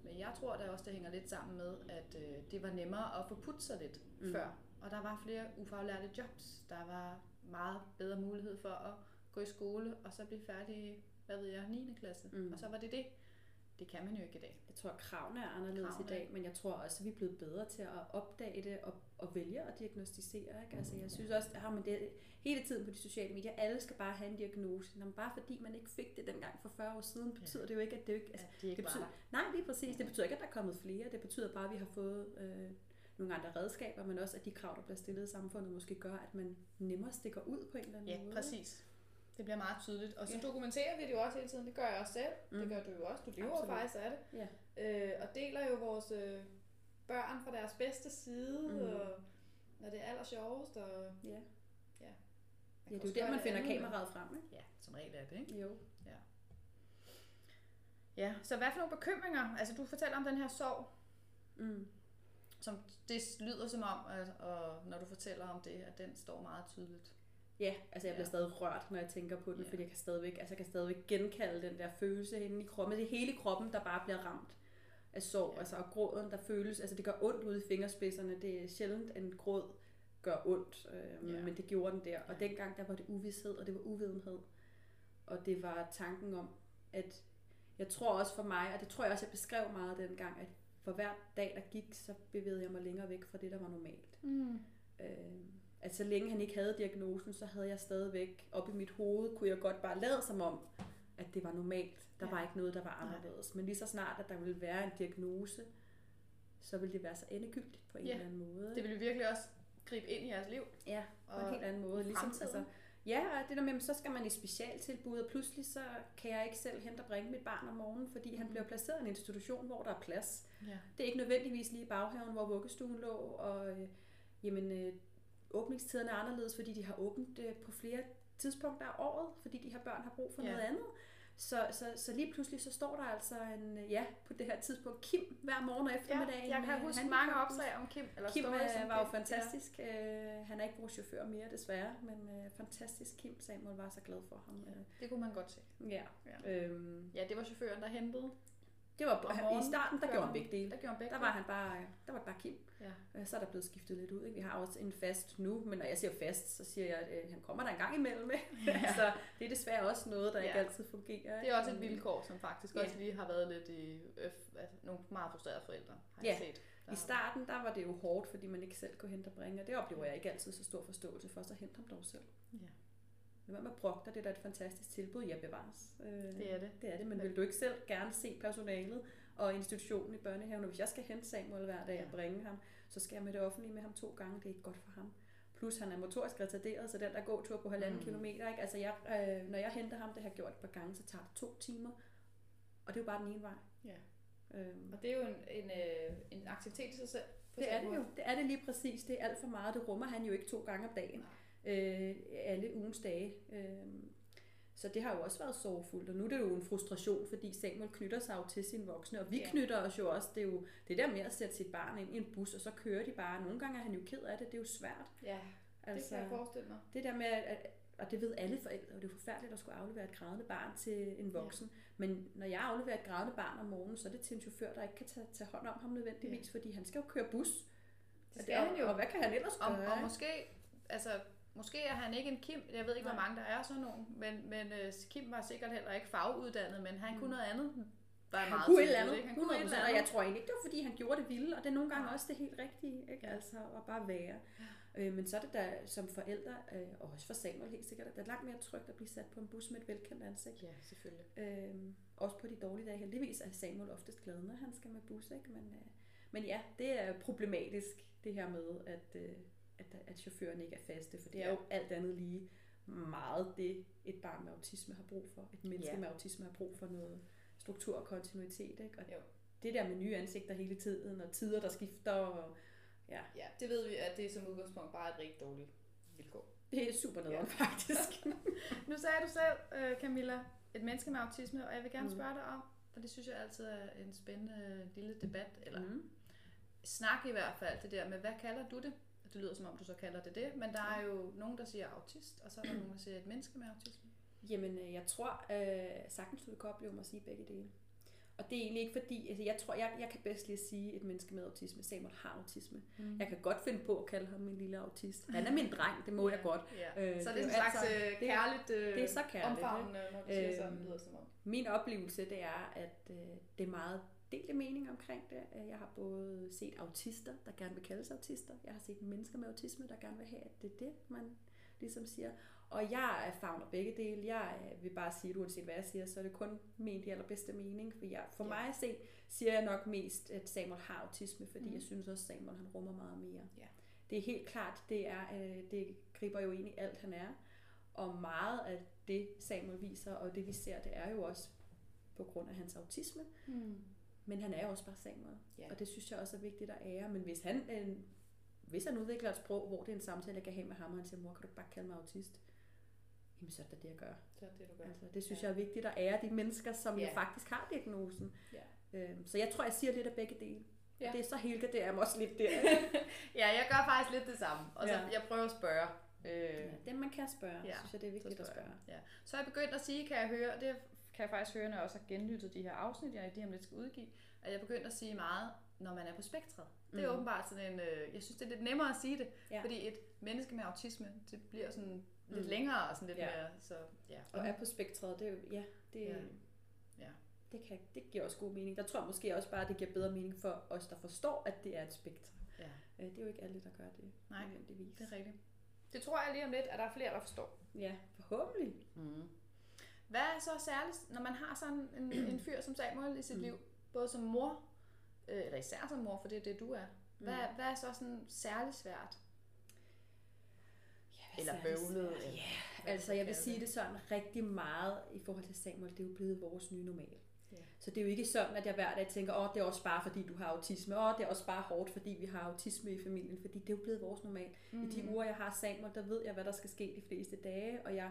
Men jeg tror da også, det hænger lidt sammen med, at øh, det var nemmere at få puttet sig lidt mm. før. Og der var flere ufaglærte jobs. Der var meget bedre mulighed for at gå i skole, og så blive færdig, hvad ved jeg, 9. klasse. Mm. Og så var det det. Det kan man jo ikke i dag. Jeg tror, at kravene er anderledes Kravene. i dag, men jeg tror også, at vi er blevet bedre til at opdage det og, og vælge at diagnostisere. Ikke? Altså, jeg synes også, at har man det hele tiden på de sociale medier, alle skal bare have en diagnose. Nå, men bare fordi man ikke fik det dengang for 40 år siden, betyder det jo ikke, at det ikke... Altså, de ikke det betyder, nej, lige præcis. Det betyder ikke, at der er kommet flere. Det betyder bare, at vi har fået øh, nogle andre redskaber, men også, at de krav, der bliver stillet i samfundet, måske gør, at man nemmere stikker ud på en eller anden Ja, måde. præcis. Det bliver meget tydeligt. Og så Ja. ja. dokumenterer vi det jo også hele tiden. Det gør jeg også selv. Mm. Det gør du jo også. Du lever Absolut. faktisk af det. Ja. Øh, og deler jo vores øh, børn fra deres bedste side. Mm. Og når det er aller sjovest. Og, Ja. ja. Ja, det er jo der, man finder det andet. kameraet frem, ikke? Ja, som regel er det, ikke? Jo. Ja, så hvad for nogle bekymringer? Altså, du fortæller om den her sorg, Mm. som det lyder som om, at, og når du fortæller om det, at den står meget tydeligt. Ja, altså jeg bliver Ja. stadig rørt, når jeg tænker på den, Ja. fordi jeg kan stadigvæk, altså jeg kan stadigvæk genkalde den der følelse inde i kroppen. Det er hele kroppen, der bare bliver ramt af sorg, Ja. altså og gråden, der føles, altså det gør ondt ude i fingerspidserne. Det er sjældent, en gråd gør ondt, øh, Ja. men det gjorde den der. Og Ja. dengang, der var det uvidshed, og det var uvidenhed. Og det var tanken om, at jeg tror også for mig, og det tror jeg også, jeg beskrev meget dengang, at for hver dag, der gik, så bevægede jeg mig længere væk fra det, der var normalt. Mm. Øh, at så længe han ikke havde diagnosen, så havde jeg stadigvæk op i mit hoved, kunne jeg godt bare lade som om, at det var normalt. Der Ja. var ikke noget, der var Nej. anderledes. Men lige så snart, at der ville være en diagnose, så ville det være så endegyldigt på en Ja. eller anden måde. Det vil jo virkelig også gribe ind i jeres liv. Ja, på en Og helt anden måde. Ligesom, altså, ja, og det der med, så skal man i specialtilbud, og pludselig så kan jeg ikke selv hente og bringe mit barn om morgenen, fordi han Mhm. bliver placeret i en institution, hvor der er plads. Ja. Det er ikke nødvendigvis lige i baghaven, hvor vuggestuen lå, og øh, jamen, øh, åbningstiderne er anderledes, fordi de har åbent øh, på flere tidspunkter af året, fordi de her børn har brug for Ja. noget andet. Så, så, så lige pludselig så står der altså en, øh, ja, på det her tidspunkt, Kim hver morgen og Ja, eftermiddag. jeg kan huske mange opslag om Kim. Eller Kim stories øh, var jo fantastisk. Øh, han er ikke vores chauffør mere, desværre, men øh, fantastisk Kim. Samuel var så glad for ham. Ja. Det kunne man godt se. Ja. Ja. Øhm, Ja, det var chaufføren, der hentede. Det var, I starten, der gjorde han begge dele. Der gjorde han begge Der var han bare, der var det bare Kim. Ja. Så er der blevet skiftet lidt ud. Ikke? Vi har også en fast nu, men når jeg siger fast, så siger jeg, at øh, han kommer der en gang imellem. Ja. så det er desværre også noget, der Ja. ikke altid fungerer. Det er også et vilkår, som faktisk Ja. også lige har været lidt i... Øh, altså, nogle meget frustrerede forældre, har Ja. jeg set. Der I starten, der var det jo hårdt, fordi man ikke selv kunne hente og bringe, og det oplever jeg ikke altid så stor forståelse for, så hent ham dog selv. Ja. Hvad med brugter, det er da et fantastisk tilbud, ja bevares. Øh, Det er det. Det er det, men vil du ikke selv gerne se personalet og institutionen i børnehaven, og hvis jeg skal hente Samuel hver dag og Ja. bringe ham, så skal jeg med det offentlige med ham to gange, det er ikke godt for ham. Plus han er motorisk retarderet, så den der gåtur på halvanden Mm. kilometer, ikke? Altså jeg, øh, når jeg henter ham, det har jeg gjort et par gange, så tager det to timer, og det er jo bare den ene vej. Ja. Øhm, Og det er jo en, en, øh, en aktivitet i sig selv. det er det jo. Det er det lige præcis. Det er alt for meget. Det rummer han jo ikke to gange om dagen. Øh, alle ugens dage. Øh, så det har jo også været sorgfuldt, og nu er det jo en frustration, fordi Samuel knytter sig jo til sine voksne, og vi Ja. knytter os jo også. Det er jo det der med at sætte sit barn ind i en bus, og så kører de bare. Nogle gange er han jo ked af det, det er jo svært. Ja, det Altså, kan jeg forestille mig. det der med, at, og det ved alle forældre, og det er forfærdeligt at skulle aflevere et grædende barn til en voksen. Ja. Men når jeg afleverer et grædende barn om morgenen, så er det til en chauffør, der ikke kan tage, tage hånd om ham nødvendigvis, ja. fordi han skal jo køre bus. Det Og skal han jo. Og hvad kan han ellers Og, gøre? og ikke? måske, altså, måske er han ikke en Kim, jeg ved ikke, hvor Nej. mange der er sådan nogen, men, men uh, Kim var sikkert heller ikke faguddannet, men han Mm. kunne noget andet. Er han meget kunne eller andet, ikke? Han 100 kunne et eller og andet. jeg tror egentlig ikke, det var fordi, han gjorde det vilde, og det er nogle gange Nej. også det helt rigtige, ikke? Ja. Altså, at bare være. Øh, men så er det da som forældre, øh, og også for Samuel helt sikkert, at det er langt mere trygt at blive sat på en bus med et velkendt ansigt. Ja, selvfølgelig. Øh, også på de dårlige dage. Heldigvis er Samuel oftest glad, når han skal med bus, ikke? Men, øh, Men ja, det er problematisk, det her med, at, øh, at, at chaufføren ikke er faste, for det er Ja. jo alt andet lige meget det, et barn med autisme har brug for. Et menneske Ja. med autisme har brug for noget struktur og kontinuitet. Ikke? Og Jo. det der med nye ansigter hele tiden, og tider, der skifter, og ja, Ja, det ved vi, at det er som udgangspunkt bare et rigtig dårligt vilkår. det er super nederen Ja. faktisk. Nu sagde du selv, øh, Camilla, et menneske med autisme, og jeg vil gerne Mm. spørge dig om, for det synes jeg altid er en spændende lille debat, eller mm. snak i hvert fald, det der med, hvad kalder du det? Det lyder som om, du så kalder det det, men der er jo nogen, der siger autist, og så er der nogen, der siger et menneske med autisme. Jamen, øh, jeg tror øh, sagtens, du kan opleve mig at sige begge dele. Og det er egentlig ikke fordi, altså jeg tror, jeg, jeg kan bedst lige sige et menneske med autisme. Samuel har autisme. Mm. Jeg kan godt finde på at kalde ham min lille autist. Han er min dreng, det må jeg godt. Ja. Øh, så det det er en slags alt sammen- øh, det kærligt, øh, det er så kærligt, omfavnende, når du siger sådan, Øhm, lyder det som om. Min oplevelse, det er, at øh, det er meget delte mening omkring det. Øh, Jeg har både set autister, der gerne vil kaldes autister. Jeg har set mennesker med autisme, der gerne vil have, at det er det, man ligesom siger. Og jeg favner begge dele. Jeg øh, vil bare sige, at uanset hvad jeg siger, så er det kun ment i allerbedste mening. For, jeg, for Ja. mig at se, siger jeg nok mest, at Samuel har autisme, fordi mm. jeg synes også, at Samuel han rummer meget mere. Ja. Det er helt klart, det, er, øh, det griber jo ind i alt, han er. Og meget af det, Samuel viser, og det vi ser, det er jo også på grund af hans autisme. Mm. Men han er også bare Samuel. Ja. Og det synes jeg også er vigtigt at ære. Men hvis han, øh, hvis han udvikler et sprog, hvor det er en samtale, jeg kan have med ham, og han siger, mor, kan du ikke bare kalde mig autist? Jamen, så er det det, jeg gør. Så er det, du gør. Altså, det synes Ja. jeg er vigtigt at ære de mennesker, som Ja. jo faktisk har diagnosen. Ja. Øhm, så jeg tror, jeg siger lidt af begge dele. Ja. Det er så Helga, det er jeg også lidt der. ja, jeg gør faktisk lidt det samme. Og så Ja. jeg prøver at spørge. Øh, ja, dem man kan spørge, Ja, synes jeg, det er vigtigt at spørger spørge. Ja. Så er jeg begyndt at sige, kan jeg høre, det kan jeg faktisk høre, når jeg også har genlyttet de her afsnit, jeg lige om lidt skal udgive, at jeg er begyndt at sige meget, når man er på spektret. Det er Mhm. åbenbart sådan en, øh, jeg synes det er lidt nemmere at sige det, Ja. fordi et menneske med autisme, det bliver sådan lidt Mhm. længere og sådan lidt Ja. mere, så ja. Og er på spektret, det er jo, ja, det, Ja. ja. Det, kan, det giver også god mening. Der tror jeg måske også bare, at det giver bedre mening for os, der forstår, at det er et spektrum. ja. Øh, Det er jo ikke alle, der gør det. Nej, det er rigtigt. Det tror jeg lige om lidt, at der er flere, der forstår. Ja, forhåbentlig. Mm. Hvad er så særligt, når man har sådan en, en fyr som Samuel i sit Mm. liv, både som mor, øh, eller især som mor, for det er det, du er. Hvad, Mm. hvad er så sådan særligt svært? Ja, Eller bøvlet, Ja, altså jeg vil sige det sådan rigtig meget i forhold til Samuel, det er jo blevet vores nye normal. Ja. Så det er jo ikke sådan, at jeg hver dag tænker, åh, det er også bare fordi du har autisme, åh, det er også bare hårdt, fordi vi har autisme i familien, fordi det er jo blevet vores normal. Mm. I de uger, jeg har Samuel, der ved jeg, hvad der skal ske de fleste dage, og jeg,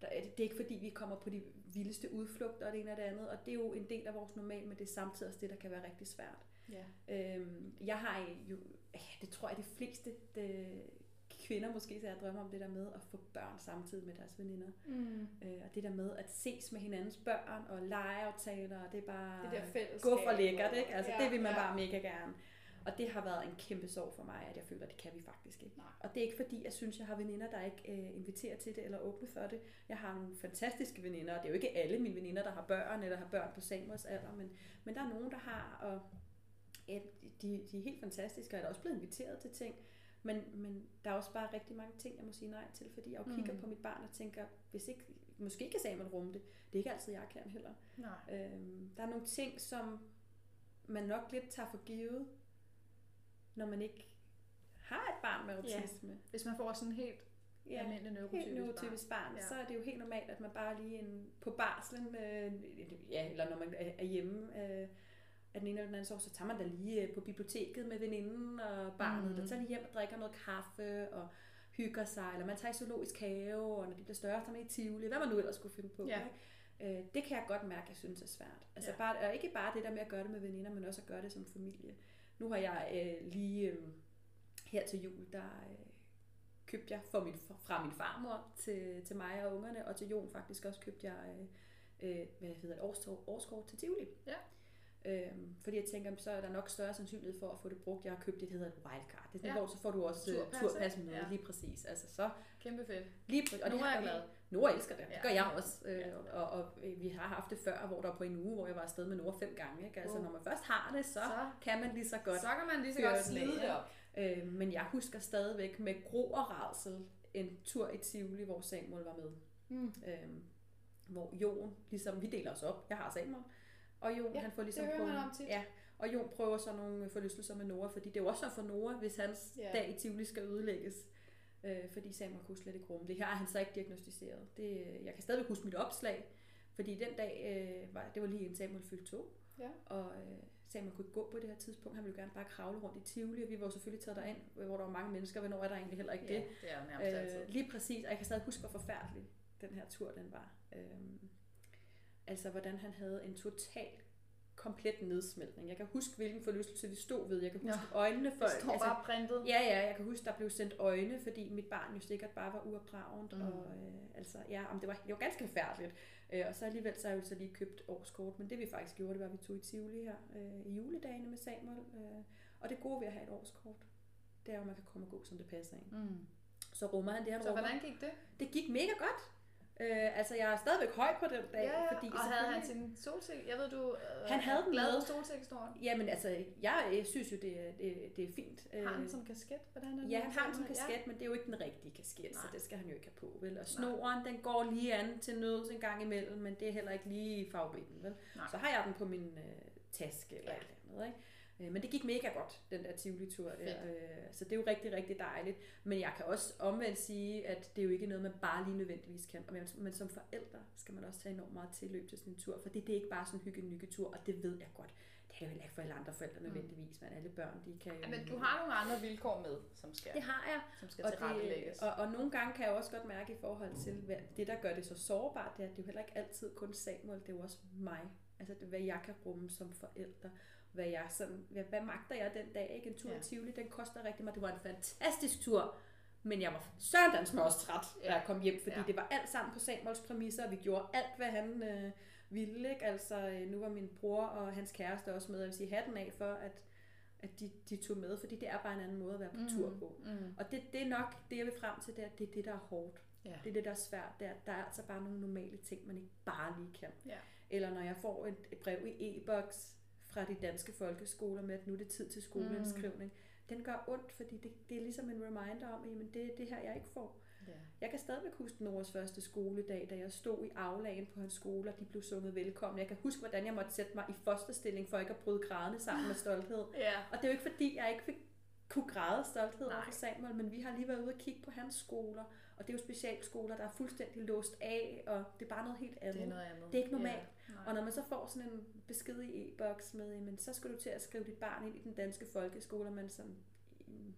der, det er ikke fordi, vi kommer på de vildeste udflugter og det ene og det andet, og det er jo en del af vores normal, men det er samtidig også det, der kan være rigtig svært. Ja. Øhm, jeg har jo, det tror jeg de fleste det, kvinder måske, så jeg drømmer om det der med at få børn samtidig med deres veninder. Mm. Øh, og det der med at ses med hinandens børn og legeaftaler, og det er bare Det der gå for lækkert, ikke? Altså Ja, det vil man ja. bare mega gerne. Og det har været en kæmpe sorg for mig, at jeg føler, at det kan vi faktisk ikke. Nej. Og det er ikke fordi, jeg synes, jeg har veninder, der ikke øh, inviterer til det eller åbne for det. Jeg har nogle fantastiske veninder, og det er jo ikke alle mine veninder, der har børn eller har børn på Samuels alder, men, men der er nogen, der har, og ja, de, de er helt fantastiske, og jeg er også blevet inviteret til ting. Men, men der er også bare rigtig mange ting, jeg må sige nej til, fordi jeg jo kigger Mm. på mit barn og tænker, hvis ikke, måske kan Samuel rumme det. Det er ikke altid, jeg kan heller. Nej. Øhm, der er nogle ting, som man nok lidt tager for givet, når man ikke har et barn med autisme. Hvis man får sådan helt Ja, almindelig helt neurotypisk neurotypisk barn, Ja. ja. så er det jo helt normalt, at man bare lige en, på barslen, øh, ja, eller når man er hjemme, øh, at den ene eller den anden år, så tager man da lige øh, på biblioteket med veninden og barnet, mm. der tager lige hjem og drikker noget kaffe og hygger sig, eller man tager i zoologisk have, og når de bliver større, så er man i Tivoli, hvad man nu ellers skulle finde på. Ja. Ikke? Øh, det kan jeg godt mærke, jeg synes er svært. Altså Ja. ja. bare, og ikke bare det der med at gøre det med veninder, men også at gøre det som familie. Nu har jeg øh, lige øh, her til jul, der øh, købte jeg for min, fra min farmor til, til mig og ungerne, og til Jon faktisk også købte jeg øh, øh, hvad hedder det, årskort, årskort til Tivoli. Ja. Øhm, fordi jeg tænker, så er der nok større sandsynlighed for at få det brugt. Jeg har købt det, der hedder et wildcard. Det er sådan, Ja. hvor så får du også Turpas, turpas, med, ja. Lige præcis. Altså så Kæmpe fedt. lige præ- og det Nora er har glad. Nora elsker det. Det gør jeg også. Øh, og, og, øh, vi har haft det før, hvor der var på en uge, hvor jeg var afsted med Nora fem gange. Ikke? Altså Wow. når man først har det, så, Så- kan man lige så godt. Så kan man lige så godt slide det op. Øh, men jeg husker stadigvæk med gro og rædsel en tur i Tivoli, hvor Samuel var med. Mm. Øhm, hvor Jon, ligesom, vi deler os op. Jeg har Samuel, og Jon, Ja, han får ligesom det prøvet- om tit. Ja, Og Jon prøver så nogle forlystelser med Nora, fordi det er jo også for Nora, hvis hans Ja. dag i Tivoli skal ødelægges. Øh, fordi Samuel kunne slet ikke rumme det. Her er han så ikke diagnostiseret. Det, jeg kan stadigvæk huske mit opslag, fordi den dag, øh, var, det var lige inden Samuel fyldte to. Ja. Og øh, Samuel kunne ikke gå på det her tidspunkt. Han ville gerne bare kravle rundt i Tivoli, og vi var selvfølgelig taget derind, hvor der var mange mennesker. Hvornår er der egentlig heller ikke det? det er nærmest altid. Øh, lige præcis, og jeg kan stadig huske, hvor forfærdelig den her tur den var. Øh, altså, hvordan han havde en total komplet nedsmeltning. Jeg kan huske, hvilken forlystelse vi stod ved. Jeg kan huske ja. øjnene for... Det står bare printet. Ja, ja, jeg kan huske, der blev sendt øjne, fordi mit barn jo sikkert bare var uopdragent. Mm. Mm. Og, øh, altså, ja, om det, var, det var ganske forfærdeligt. Øh, og så alligevel så har jeg jo så lige købt årskort. Men det vi faktisk gjorde, det var, at vi tog i Tivoli her øh, i juledagene med Samuel. Øh, og det gode ved at have et årskort, det er jo, at man kan komme og gå, som det passer ind. Mm. Så rummer han det, han Så rummer. hvordan gik det? Det gik mega godt. Øh, altså, jeg er stadigvæk høj på den dag. Ja, ja. fordi og havde han sin solsikke? Jeg ved, du øh, Han havde den glad solsikkestoren. Jamen altså, jeg, synes jo, det er, det, det er fint. Har han Øh, som kasket? Hvordan er? Ja, han har den som Ja. kasket, men det er jo ikke den rigtige kasket, så Nej. det skal han jo ikke have på, vel? Og snoren, den går lige an til nøds en gang imellem, men det er heller ikke lige favoritten, vel? Nej. Så har jeg den på min øh, taske eller Ja. ja. et eller andet, ikke? Øh, Men det gik mega godt, den der Tivoli-tur der. Øh, Så det er jo rigtig, rigtig dejligt. Men jeg kan også omvendt sige, at det er jo ikke noget, man bare lige nødvendigvis kan. Men- Men som forældre skal man også tage enormt meget tilløb til sådan en tur. For det, det er ikke bare sådan en hygge tur og det ved jeg godt. Det er jo heller ikke for alle andre forældre nødvendigvis, men alle børn, de kan jo... Ja, men du har nogle andre vilkår med, som skal, Det har jeg, som skal og, tilrettelægges. det, og, og nogle gange kan jeg også godt mærke i forhold til, hvad, det der gør det så sårbart, det er, at det er jo heller ikke altid kun Samuel, det er jo også mig. Altså det, hvad jeg kan rumme som forælder. Hvad, jeg sådan, hvad, hvad magter jeg den dag? Ikke? En tur Ja. i Tivoli, den koster rigtig meget. Det var en fantastisk tur, men jeg var søndans også træt, da jeg kom hjem, fordi Ja. ja. det var alt sammen på Samuels præmisser, og vi gjorde alt, hvad han øh, ville. Ikke? Altså, øh, nu var min bror og hans kæreste også med, jeg vil sige hatten af for, at, at de, de tog med, fordi det er bare en anden måde at være på mm. tur på. Mm. Og det, det er nok det, jeg vil frem til, det er, det er det, der er hårdt. Ja. Det er det, der er svært. Det er, der er altså bare nogle normale ting, man ikke bare lige kan. Ja. Eller når jeg får et, et brev i e-boks fra de danske folkeskoler med, at nu er det tid til skoleindskrivning. Mm. Den gør ondt, fordi det, det er ligesom en reminder om, at det er det her, jeg ikke får. Ja. Jeg kan stadigvæk huske Noras første skoledag, da jeg stod i aflagen på hans skole, og de blev sunget velkommen. Jeg kan huske, hvordan jeg måtte sætte mig i fosterstilling for ikke at bryde grædende sammen med stolthed. ja. Og det er jo ikke fordi, jeg ikke fik, kunne græde stolthed Nej. over Samuel, men vi har lige været ude og kigge på hans skoler, og det er jo specialskoler, der er fuldstændig låst af, og det er bare noget helt andet. Det er noget andet. Det er ikke normalt. Ja. Nej. Og når man så får sådan en besked i e-boks med, jamen, så skal du til at skrive dit barn ind i den danske folkeskole, men sådan, mm,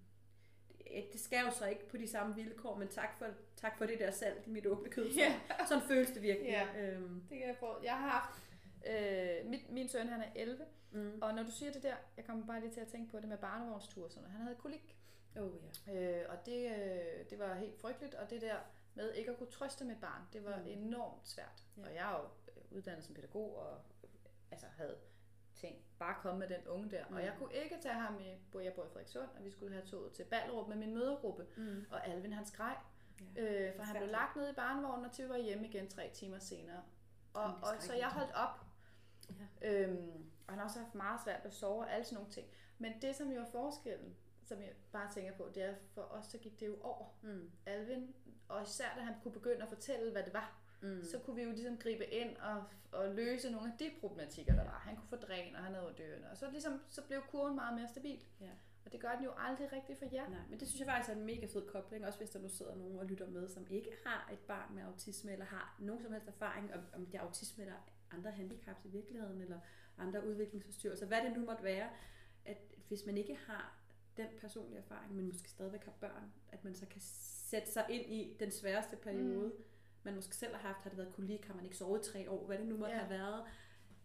det- skal jo så ikke på de samme vilkår, men tak for, tak for det der salt i mit åbne kød. Ja. Sådan føles det virkelig. Ja. Øhm, Det kan jeg få. Jeg har haft... Øh, mit, min søn, han er 11, mm. og når du siger det der, jeg kommer bare lige til at tænke på det med barnevognstur og sådan. Han havde kolik, Oh, ja. øh, og det, øh, det var helt frygteligt, og det der med ikke at kunne trøste mit barn, det var Mm. enormt svært. Ja. Og jeg er jo øh, uddannet som pædagog, og øh, altså havde tænkt, bare komme med den unge der. Mm. Og jeg Mm. kunne ikke tage ham i, hvor jeg bor i Frederikssund, og vi skulle have toget til Ballerup med min mødergruppe. Mm. Og Alvin han skreg, Ja. øh, for han blev lagt ned i barnevognen, og til vi var hjemme igen tre timer senere. Og, Jamen, og så jeg holdt op. Ja. Øhm, og han har også haft meget svært ved at sove og alle sådan nogle ting. Men det, som jo er forskellen, som jeg bare tænker på, det er, for os, så gik det jo over. Mm. Alvin, og især da han kunne begynde at fortælle, hvad det var, Mm. så kunne vi jo ligesom gribe ind og, og løse nogle af de problematikker, der var. Han kunne få dræn, og han havde dørene. Og så, ligesom, så blev kurven meget mere stabil. Ja. Og det gør den jo aldrig rigtigt for jer. Nej, men det synes jeg faktisk er en mega fed kobling, også hvis der nu sidder nogen og lytter med, som ikke har et barn med autisme, eller har nogen som helst erfaring om, om det er autisme eller andre handicaps i virkeligheden, eller andre udviklingsforstyrrelser, hvad det nu måtte være, at hvis man ikke har den personlige erfaring, men måske stadigvæk har børn, at man så kan sætte sig ind i den sværeste periode, mm. man måske selv har haft, har det været kolik, har man ikke sovet tre år, hvad det nu måtte Ja. have været,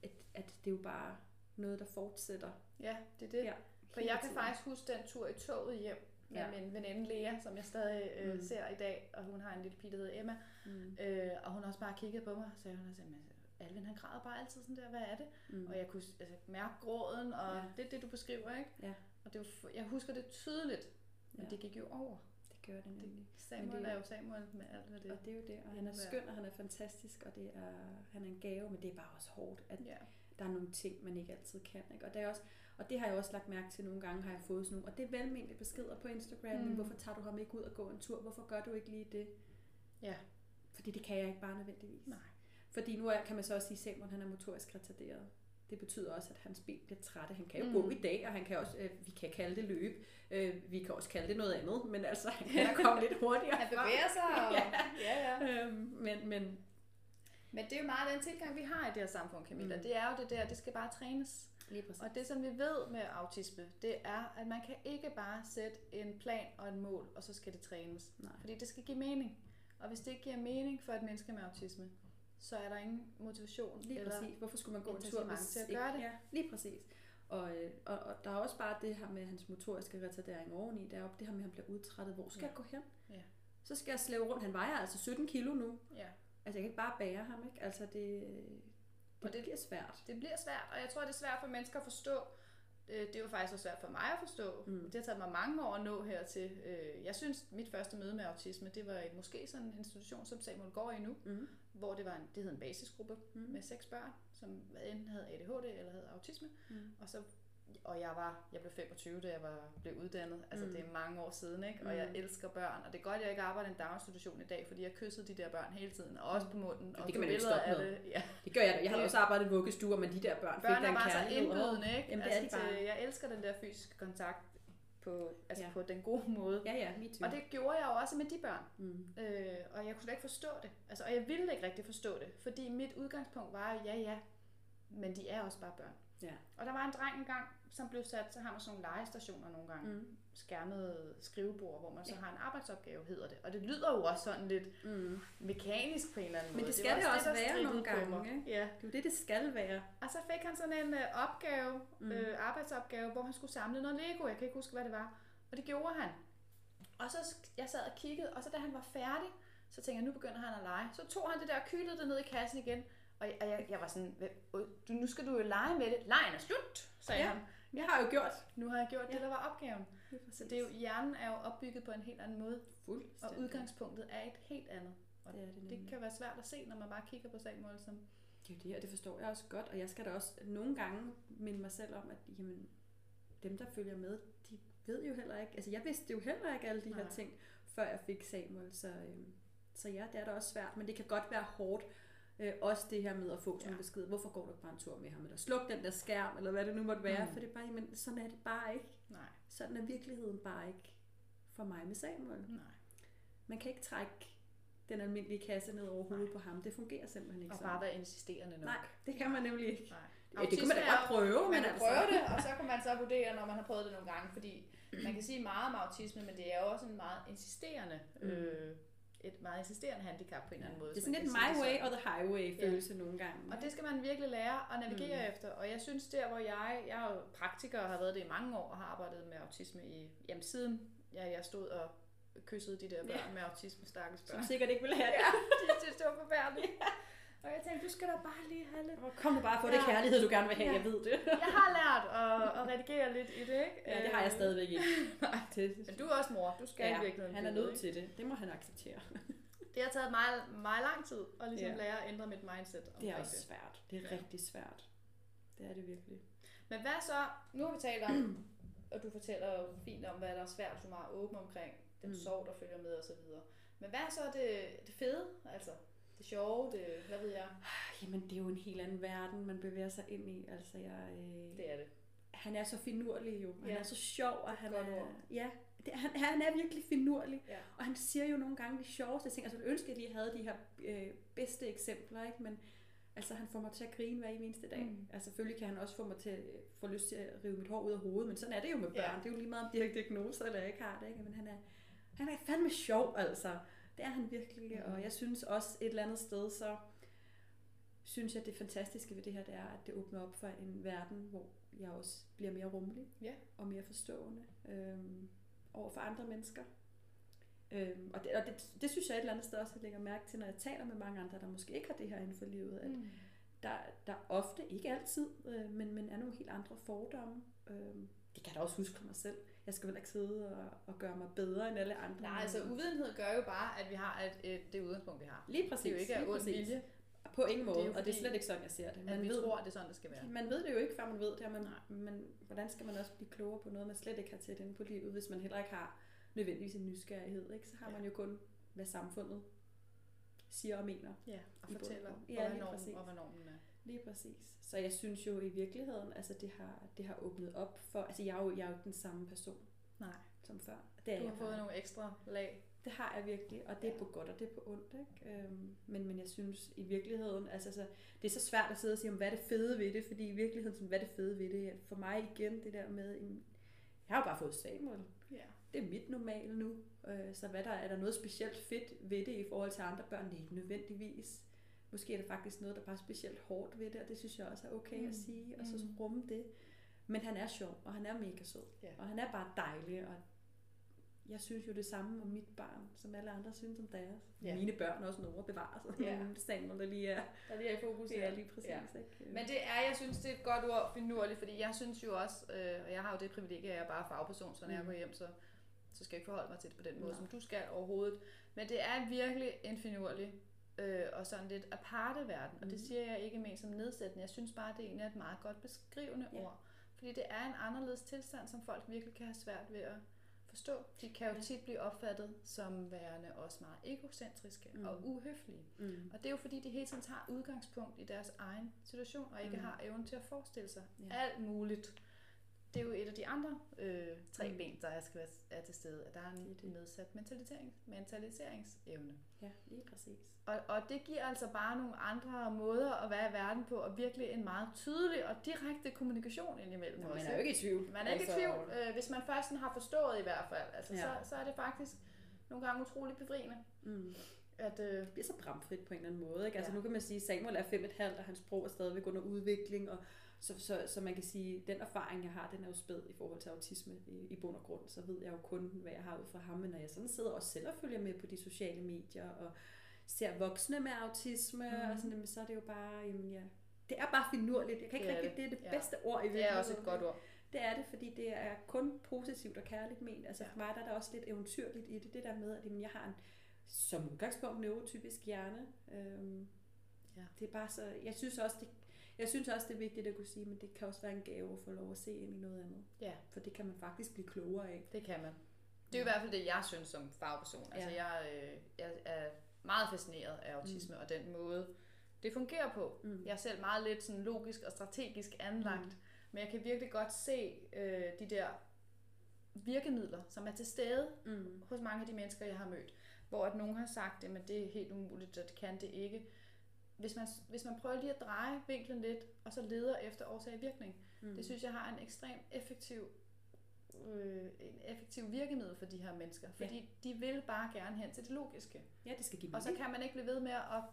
at, at det er jo bare noget, der fortsætter. Ja, det er det. Ja, For jeg kan tiden. faktisk huske den tur i toget hjem med Ja. min veninde Lea, som jeg stadig øh, Mm. ser i dag, og hun har en lille pige, der hedder Emma, Mm. øh, og hun har også bare kigget på mig, sagde hun, altså, "Men Alvin han græder bare altid sådan der, hvad er det? Mm. Og jeg kunne altså, mærke gråden, og ja. det er det, du beskriver, ikke? Ja. Og det var, jeg husker det tydeligt, men Ja. det gik jo over. Det gør det nemlig. Samuel Men det- det, er jo Samuel med alt, hvad det Og det er jo det, og han er skøn, og han er fantastisk, og det er, han er en gave, men det er bare også hårdt, at Ja. der er nogle ting, man ikke altid kan. Ikke? Og, det er også, og det har jeg også lagt mærke til nogle gange, har jeg fået sådan nogle, og det er velmente beskeder på Instagram, mm. men hvorfor tager du ham ikke ud og gå en tur? Hvorfor gør du ikke lige det? Ja. Fordi det kan jeg ikke bare nødvendigvis. Nej. Fordi nu er, kan man så også sige, at Samuel han er motorisk retarderet. Det betyder også, at hans ben bliver trætte. Han kan jo Mm. gå i dag, og han kan også, øh, vi kan kalde det løb. Øh, vi kan også kalde det noget andet, men altså, han kan komme lidt hurtigere Han bevæger sig, og, Ja. ja, ja. Øhm, men, men Men det er jo meget den tilgang, vi har i det her samfund, Camilla. Mm. Mm. Det er jo det der, det skal bare trænes. lige præcis. Og det, som vi ved med autisme, det er, at man kan ikke bare sætte en plan og et mål, og så skal det trænes. Nej. Fordi det skal give mening. Og hvis det ikke giver mening for et menneske med autisme, så er der ingen motivation. Lige eller, præcis. Hvorfor skulle man gå en tur, hvis til at gøre det? Ja, lige præcis. Og, øh, og, og der er også bare det her med hans motoriske retardering oveni. Der er jo det her med, at han bliver udtrættet. Hvor skal Ja. jeg gå hen? Ja. Så skal jeg slæve rundt. Han vejer altså 17 kilo nu. Ja. Altså, jeg kan ikke bare bære ham, ikke? Altså, det, det, Og det bliver svært. Det bliver svært, og jeg tror, det er svært for mennesker at forstå. Øh, Det er jo faktisk også svært for mig at forstå. Mm. Det har taget mig mange år at nå hertil. Øh, Jeg synes, mit første møde med autisme, det var måske sådan en institution, som Samuel går i nu, Mm. Hvor det var en, det hed en basisgruppe Mm. med seks børn, som enten havde ADHD eller havde autisme. Mm. Og så og jeg var jeg blev 25, da jeg var blev uddannet. Altså Mm. det er mange år siden, ikke? Og jeg Mm. elsker børn, og det er godt, at jeg ikke arbejder i en daginstitution i dag, fordi jeg kyssede de der børn hele tiden, og også på munden. Og det kan man jo ikke stoppe med. det. Ja. Det gør jeg. Jeg har også arbejdet i vuggestuer, men de der børn, fik Børn der er en bare så kærlighed. indbydende, ikke? Jamen, det er de altså, bare. Til, jeg elsker den der fysiske kontakt på, altså Ja. på den gode måde. Ja, ja. Og det gjorde jeg jo også med de børn. Mm. Øh, og jeg kunne slet ikke forstå det. Altså, og jeg ville ikke rigtig forstå det. Fordi mit udgangspunkt var, ja ja, men de er også bare børn. Ja. Og der var en dreng engang, som blev sat, så har man sådan nogle legestationer nogle gange. Mm. Skærmede skrivebord, hvor man så Ja. har en arbejdsopgave, hedder det. Og det lyder jo også sådan lidt Mm. mekanisk på en eller anden Men måde. det skal var det også der være nogle gange, ikke? Ja. Det er jo det, det skal være. Og så fik han sådan en øh, opgave, Mm. øh, arbejdsopgave, hvor han skulle samle noget Lego. Jeg kan ikke huske, hvad det var. Og det gjorde han. Og så jeg sad og kiggede, og så da han var færdig, så tænkte jeg, nu begynder han at lege. Så tog han det der og kyldede det ned i kassen igen. Og jeg, jeg, jeg var sådan, "Hvad- øh, du, nu skal du jo lege med det. Lejen er slut, sagde Ja. han. Jeg har jo gjort. Nu har jeg gjort Ja. det, der var opgaven. Så det er jo, hjernen er jo opbygget på en helt anden måde, og udgangspunktet er et helt andet. Og Det er det det kan være svært at se, når man bare kigger på Samuel som... Det er det, og det forstår jeg også godt, og jeg skal da også nogle gange minde mig selv om, at jamen, dem, der følger med, de ved jo heller ikke, altså jeg vidste jo heller ikke alle de her Nej. ting, før jeg fik Samuel, så, øhm, så ja, det er da også svært, men det kan godt være hårdt, øh, også det her med at få sådan en Ja. besked, hvorfor går du ikke bare en tur med ham, eller sluk den der skærm, eller hvad det nu måtte være, Mm. for det er bare, jamen, sådan er det bare ikke. Nej, Sådan er virkeligheden bare ikke for mig med Samuel. nej. Man kan ikke trække den almindelige kasse ned over hovedet på ham. Det fungerer simpelthen ikke Og bare være insisterende nok. Nej, det kan man nemlig ikke. Nej. Ja, det kunne man da godt prøve, man men kan altså... prøve det, og så kan man så vurdere, når man har prøvet det nogle gange, fordi man kan sige meget om autisme, men det er jo også en meget insisterende, Mm. øh, et meget insisterende handicap på en eller anden måde. Det er sådan lidt my way det or the highway følelse nogle gange. Og det skal man virkelig lære at navigere Mm. efter. Og jeg synes der, hvor jeg, jeg er jo praktiker og har været det i mange år, og har arbejdet med autisme i, jamen siden jeg, jeg stod og kyssede de der børn Ja. med autisme, stakkels børn. Som sikkert ikke vil have det. Ja, de synes, det var forfærdeligt. Og jeg tænkte, du skal da bare lige have lidt Åh, Kom nu bare få det Ja. kærlighed, du gerne vil have, Ja. jeg ved det. Jeg har lært at, at redigere lidt i det, ikke? Ja, det har jeg Øh, stadigvæk ikke. Nej. Til. Men du er også mor. Du skal Ja, i virkeligheden han er nødt til det. Det må han acceptere. Det har taget meget, meget lang tid at ligesom Ja. lære at ændre mit mindset Det er også svært. Det er Ja. rigtig svært. Det er det virkelig. Men hvad så? Nu har vi talt om, og du fortæller jo fint om, hvad der er svært, du er meget åben omkring, den mm. sorg, der følger med osv. Men hvad er så det, det fede? Altså, det sjove, det, hvad ved jeg? Jamen, det er jo en helt anden verden, man bevæger sig ind i. Altså, jeg, øh, Det er det. han er så finurlig jo. Han Ja. er så sjov, og han Godt er... ord. Ja, det, han, han er virkelig finurlig. Ja. Og han siger jo nogle gange de sjoveste ting. Altså, jeg ønsker, at jeg lige havde de her øh, bedste eksempler, ikke? Men altså, han får mig til at grine hver eneste dag. Mm. Altså, selvfølgelig kan han også få mig til at få lyst til at rive mit hår ud af hovedet, men sådan er det jo med børn. Ja. Det er jo lige meget, om de har diagnoser eller ikke har det, ikke? Men han er, han er fandme sjov, altså. Det er han virkelig, Mm. og jeg synes også et eller andet sted, så synes jeg, det fantastiske ved det her, det er, at det åbner op for en verden, hvor jeg også bliver mere rummelig Ja. og mere forstående øhm, over for andre mennesker. Øhm, og det, og det, det synes jeg et eller andet sted også, jeg lægger mærke til, når jeg taler med mange andre, der måske ikke har det her inden for livet, at Mm. der, der ofte, ikke altid, øh, men, men er nogle helt andre fordomme. Øhm, det kan jeg da også huske for mig selv. Jeg skal vel ikke sidde og, og gøre mig bedre end alle andre. Nej, altså uvidenhed gør jo bare, at vi har et, et, det udgangspunkt, vi har. Lige præcis. Det er jo ikke af ond vilje, På ingen Det måde, jo og det er fordi, slet ikke sådan, jeg ser det. Man vi ved, tror, det er sådan, det skal være. man ved det jo ikke, før man ved det, og man, Nej. men hvordan skal man også blive klogere på noget, man slet ikke har tæt inde på livet, hvis man heller ikke har nødvendigvis en nysgerrighed, ikke? så har Ja. man jo kun, hvad samfundet siger og mener. Ja, og fortæller, ja, hvad normen, og hvad normen er. Lige præcis. Så jeg synes jo i virkeligheden, altså det har, det har åbnet op for, altså jeg er jo, jeg er jo ikke den samme person Nej. som før. Det er Du jeg har fået bare. nogle ekstra lag. Det har jeg virkelig, og det er på godt, og det er på ondt. Ikke? Øhm, men, men jeg synes i virkeligheden, altså så, det er så svært at sidde og sige, om, hvad er det fede ved det, fordi i virkeligheden, sådan, hvad er det fede ved det? For mig igen, det der med, jeg har jo bare fået Samuel. Ja. Det er mit normale nu. Øh, så hvad der, er der noget specielt fedt ved det i forhold til andre børn? Det er ikke nødvendigvis. Måske er der faktisk noget, der bare er specielt hårdt ved det, og det synes jeg også er okay mm. At sige, og så Mm. rumme det. Men han er sjov, og han er mega sød, Ja. og han er bare dejlig, og jeg synes jo det samme om mit barn, som alle andre synes om deres. Ja. Mine børn også nogle bevares. Ja. Ja. Samuel, der lige er, Der lige er i fokus. det er lige præcis. Ja. Ikke? Men det er, jeg synes, det er et godt ord, finurligt, fordi jeg synes jo også, øh, og jeg har jo det privilegie, at jeg er bare fagperson, så når mm. jeg Mm. går hjem, så, så skal jeg ikke forholde mig til det på den måde, Nej. som du skal overhovedet. Men det er virkelig en finurlig øh, og sådan lidt aparte verden, og det Mhm. siger jeg ikke ment som nedsættende. Jeg synes bare, det egentlig er et meget godt beskrivende Ja. ord, fordi det er en anderledes tilstand, som folk virkelig kan have svært ved at forstå. De kan jo Ja. tit blive opfattet som værende også meget egocentriske Mm. og uhøflige. Mm. Og det er jo fordi, de hele tiden tager udgangspunkt i deres egen situation, og ikke Mm. mm. har evnen til at forestille sig ja. alt muligt. Det er jo et af de andre øh, tre Mm. ben, der er, skal være er til stede, at der er en Det nedsat mentalisering, mentaliseringsevne. Ja, lige præcis. Og, og det giver altså bare nogle andre måder at være i verden på, og virkelig en meget tydelig og direkte kommunikation indimellem Nå, også. man er jo ikke i tvivl. Man er ikke i tvivl, øh, hvis man først har forstået i hvert fald. Altså, Ja. så, så er det faktisk nogle gange utroligt befriende. Mm. At, øh, Det bliver så bramfrit på en eller anden måde. Ikke? Altså Ja. nu kan man sige, at Samuel er fem et halvt, og hans sprog er stadigvæk under udvikling, og så, så, så man kan sige, den erfaring, jeg har, den er jo spæd i forhold til autisme i, i bund og grund. Så ved jeg jo kun, hvad jeg har ud fra ham, men når jeg sådan sidder og selv og følger med på de sociale medier, og ser voksne med autisme, Mhm. mm. og sådan, jamen, så er det jo bare, jamen ja, det er bare finurligt. Jeg kan ikke Det rigtig, det det. er det Ja. bedste ord i det er også et godt ord. Det er det, fordi det er kun positivt og kærligt ment. Altså Ja. for mig der er der også lidt eventyrligt i det, det der med, at jamen, jeg har en som udgangspunkt neurotypisk hjerne. Øhm, Ja. Det er bare så, jeg synes også, det, jeg synes også, det er vigtigt at kunne sige, men det kan også være en gave at få lov at se ind i noget andet. Ja. For det kan man faktisk blive klogere af. Det kan man. Det er jo i hvert fald det, jeg synes som fagperson. Altså, Ja. jeg, øh, jeg er meget fascineret af autisme mm. og den måde, det fungerer på. Mm. Jeg er selv meget lidt sådan logisk og strategisk anlagt, mm. men jeg kan virkelig godt se øh, de der virkemidler, som er til stede Mm. hos mange af de mennesker, jeg har mødt, hvor at nogen har sagt, at det er helt umuligt, og det kan det ikke. Hvis man, hvis man prøver lige at dreje vinklen lidt, og så leder efter årsag og virkning, Mm. det synes jeg har en ekstrem effektiv, øh, en effektiv virkemiddel for de her mennesker. Fordi ja. de vil bare gerne hen til det logiske. Ja, det skal give Og så kan man ikke blive ved med at,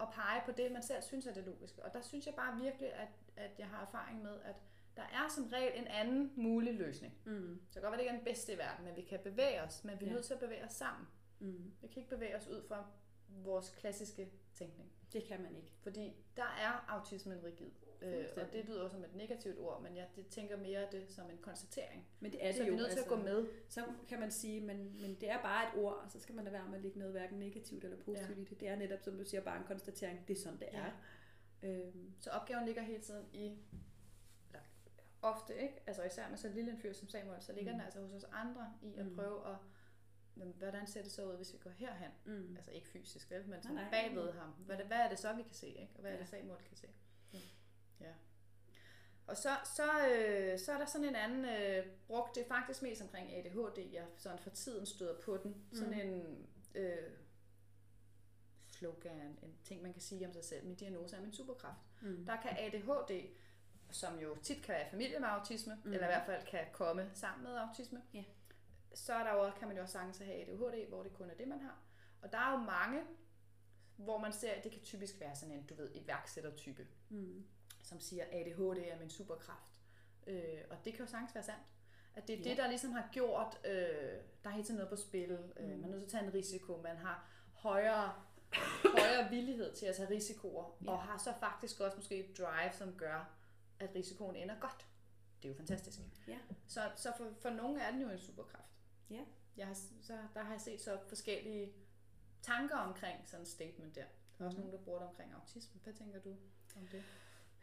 at pege på det, man selv synes er det logiske. Og der synes jeg bare virkelig, at, at jeg har erfaring med, at der er som regel en anden mulig løsning. Mm. Så godt være, det ikke er den bedste i verden, men vi kan bevæge os, men vi er Ja. nødt til at bevæge os sammen. Mm. Vi kan ikke bevæge os ud fra vores klassiske tænkning. Det kan man ikke. Fordi der er autismen rigid. Øh, og det lyder som et negativt ord, men jeg det tænker mere det som en konstatering. Men det er det så jo. vi er nødt til at gå med. Så kan man sige, men, men det er bare et ord, og så skal man lade være med at lægge noget hverken negativt eller positivt Ja. i det. Det er netop, som du siger, bare en konstatering. Det er sådan, det er. Øhm, Så opgaven ligger hele tiden i, ofte ikke, altså især med så lille en fyr som Samuel, så ligger Mm. den altså hos os andre i at Mm. prøve at, hvordan ser det så ud, hvis vi går herhen? mm. Altså ikke fysisk, vel, men sådan nej, bagved nej. ham. Hvad, hvad er det så, vi kan se, ikke? Og hvad er Ja. det, Samuel kan se? Ja. ja. Og så, så, øh, så er der sådan en anden øh, brugt, det er faktisk mest omkring ADHD, jeg sådan for tiden støder på den. Sådan Mm. en øh, slogan, en ting, man kan sige om sig selv. Min diagnose er min superkraft. Mm. Der kan ADHD, som jo tit kan være i familie med autisme, mm. eller i hvert fald kan komme sammen med autisme, Ja. Så er der jo, kan man jo også sagtens have ADHD, hvor det kun er det, man har. Og der er jo mange, hvor man ser, at det kan typisk være sådan en, du ved, iværksættertype, Mm. som siger, ADHD er min superkraft. Øh, og det kan jo sagtens være sandt. At det er Ja. det, der ligesom har gjort, øh, der er hele tiden noget på spil. Øh, Mm. man er nødt til at tage en risiko. Man har højere, højere villighed til at tage risikoer. Ja. Og har så faktisk også måske et drive, som gør, at risikoen ender godt. Det er jo fantastisk. Ja. Så, så for, for nogle er den jo en superkraft. Ja. Jeg har, så, der har jeg set så forskellige tanker omkring sådan et statement der. Der er også Mhm. nogen, der bruger det omkring autisme. Hvad tænker du om det?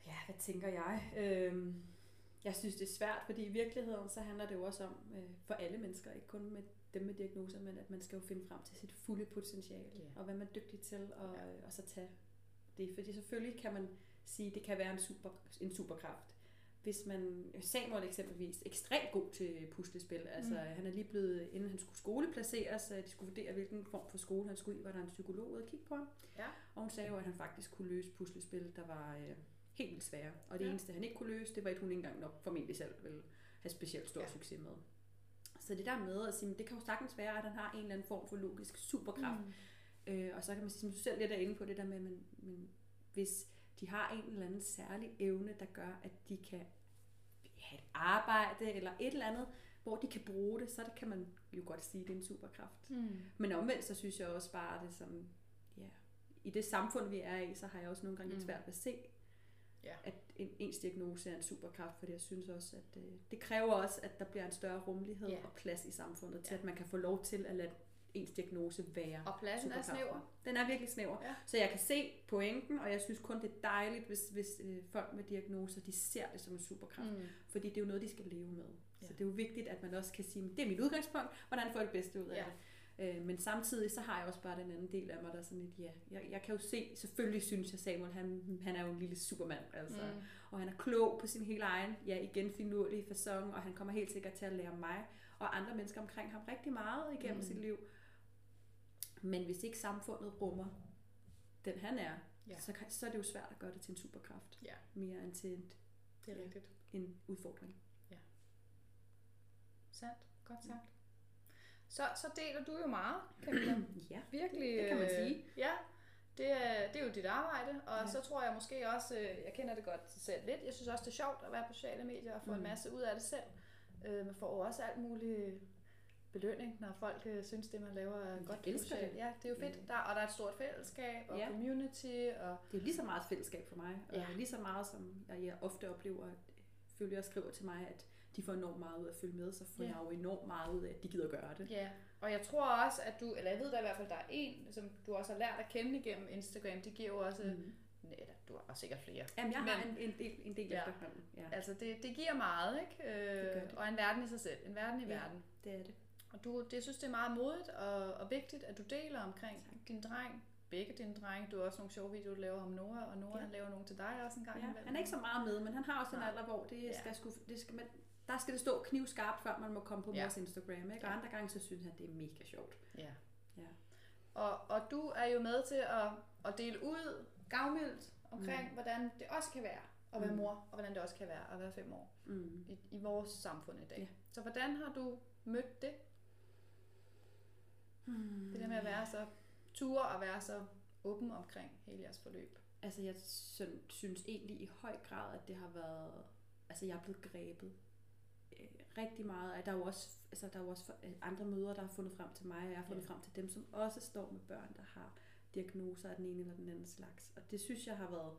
Ja, hvad tænker jeg? Øhm, jeg synes, det er svært, fordi i virkeligheden så handler det jo også om, øh, for alle mennesker, ikke kun med dem med diagnoser, men at man skal jo finde frem til sit fulde potentiale, Ja. og hvad man er dygtig til, og, Ja. og så tage det. Fordi selvfølgelig kan man sige, det kan være en, super, en superkraft. Hvis man, Samuel eksempelvis, ekstremt god til puslespil. Altså, mm. han er lige blevet, inden han skulle skoleplaceres, de skulle vurdere, hvilken form for skole han skulle i, var der en psykolog ude at kigge på ham. Ja. Og hun sagde jo, at han faktisk kunne løse puslespil, der var øh, helt vildt svære. Og det Ja. eneste, han ikke kunne løse, det var et, hun ikke engang nok formentlig selv ville have specielt stor Ja. succes med. Så det der med at sige, det kan jo sagtens være, at han har en eller anden form for logisk superkraft. Mm. Øh, og så kan man sige, som du selv lidt er inde på det der med, men, men hvis de har en eller anden særlig evne, der gør, at de kan have et arbejde eller et eller andet, hvor de kan bruge det, så det kan man jo godt sige, at det er en superkraft. Mm. Men omvendt, så synes jeg også bare, det som, ja, i det samfund, vi er i, så har jeg også nogle gange lidt Mm. svært ved at se, Ja. at en, ens diagnose er en superkraft, fordi jeg synes også, at øh, det kræver også, at der bliver en større rummelighed Ja. og plads i samfundet, til Ja. at man kan få lov til at lade ens diagnose være. Og pladsen er superkraften. snæver. Den er virkelig snæver. Ja. Så jeg kan se pointen, og jeg synes kun, det er dejligt, hvis, hvis øh, folk med diagnoser, de ser det som en superkraft. Mm. Fordi det er jo noget, de skal leve med. Ja. Så det er jo vigtigt, at man også kan sige, det er mit udgangspunkt, hvordan får jeg det bedste ud af Ja. det. Øh, men samtidig så har jeg også bare den anden del af mig, der er sådan lidt, ja, jeg, jeg kan jo se, selvfølgelig synes jeg, Samuel, han, han er jo en lille supermand, altså. Mm. Og han er klog på sin helt egen, ja igen finurlige fasong, og han kommer helt sikkert til at lære mig og andre mennesker omkring ham rigtig meget igennem Mm. mm. sit liv. Men hvis ikke samfundet rummer den han er, Ja. ja. så, kan, så er det jo svært at gøre det til en superkraft. Ja. Mere end til en, Det er Ja. rigtigt. en udfordring. Sandt. Godt sagt. Så, så deler du jo meget, Camilla. Ja. Virkelig. Det kan man øh, sige. Ja, det er, det er jo dit arbejde, og ja. Ja. så tror jeg måske også, øh, jeg kender det godt selv lidt, jeg synes også, det er sjovt at være på sociale medier og få mm. en masse ud af det selv. Øh, man får jo også alt muligt belønning, når folk øh, synes, det man laver er Jeg godt elsker socialt. det. Ja, det er jo fedt. Ja. Der, og der er et stort fællesskab og Ja. community. Og, Det er lige så meget et fællesskab for mig, og Ja. lige så meget som jeg, jeg ofte oplever, at følgere skriver til mig, at de får enormt meget ud af at følge med, så får Ja. jeg jo enormt meget ud af, at de gider gøre det. ja. og jeg tror også, at du, eller jeg ved da i hvert fald, der er en, som du også har lært at kende igennem Instagram. Det giver jo også, mm. Eller du har sikkert flere. Jamen, jeg har Men- en, en del, en del Ja. ja. efterhånden. Ja, Altså det, det giver meget, ikke? Øh, Det gør det. Og en verden i sig selv. En verden i Ja. verden. det er det. Og du, det jeg synes det er meget modigt og, og vigtigt, at du deler omkring din dreng. Begge dine drenge. Du har også nogle sjove videoer, du laver om Noah, og Noah Ja. han laver nogle til dig også en gang Ja, imellem. han er ikke så meget med, men han har også en alder, hvor det Ja. skal, sku, det skal man, der skal det stå knivskarpt, før man må komme på Ja. vores Instagram. Ikke? Og Ja. andre gange, så synes han, det er mega sjovt. Ja. Ja. Og, og du er jo med til at, at dele ud gavmildt omkring, mm. hvordan det også kan være at være Mm. mor, og hvordan det også kan være at være fem år Mm. i, i vores samfund i dag. Ja. Så hvordan har du mødt det? Hmm. Det der med at være så ture og være så åben omkring hele jeres forløb. Altså, jeg synes egentlig i høj grad, at det har været... Altså, jeg er blevet grebet øh, rigtig meget. af- Der er jo også, altså, der er jo også øh, andre mødre, der har fundet frem til mig, og jeg har fundet Ja. frem til dem, som også står med børn, der har diagnoser af den ene eller den anden slags. Og det synes jeg har været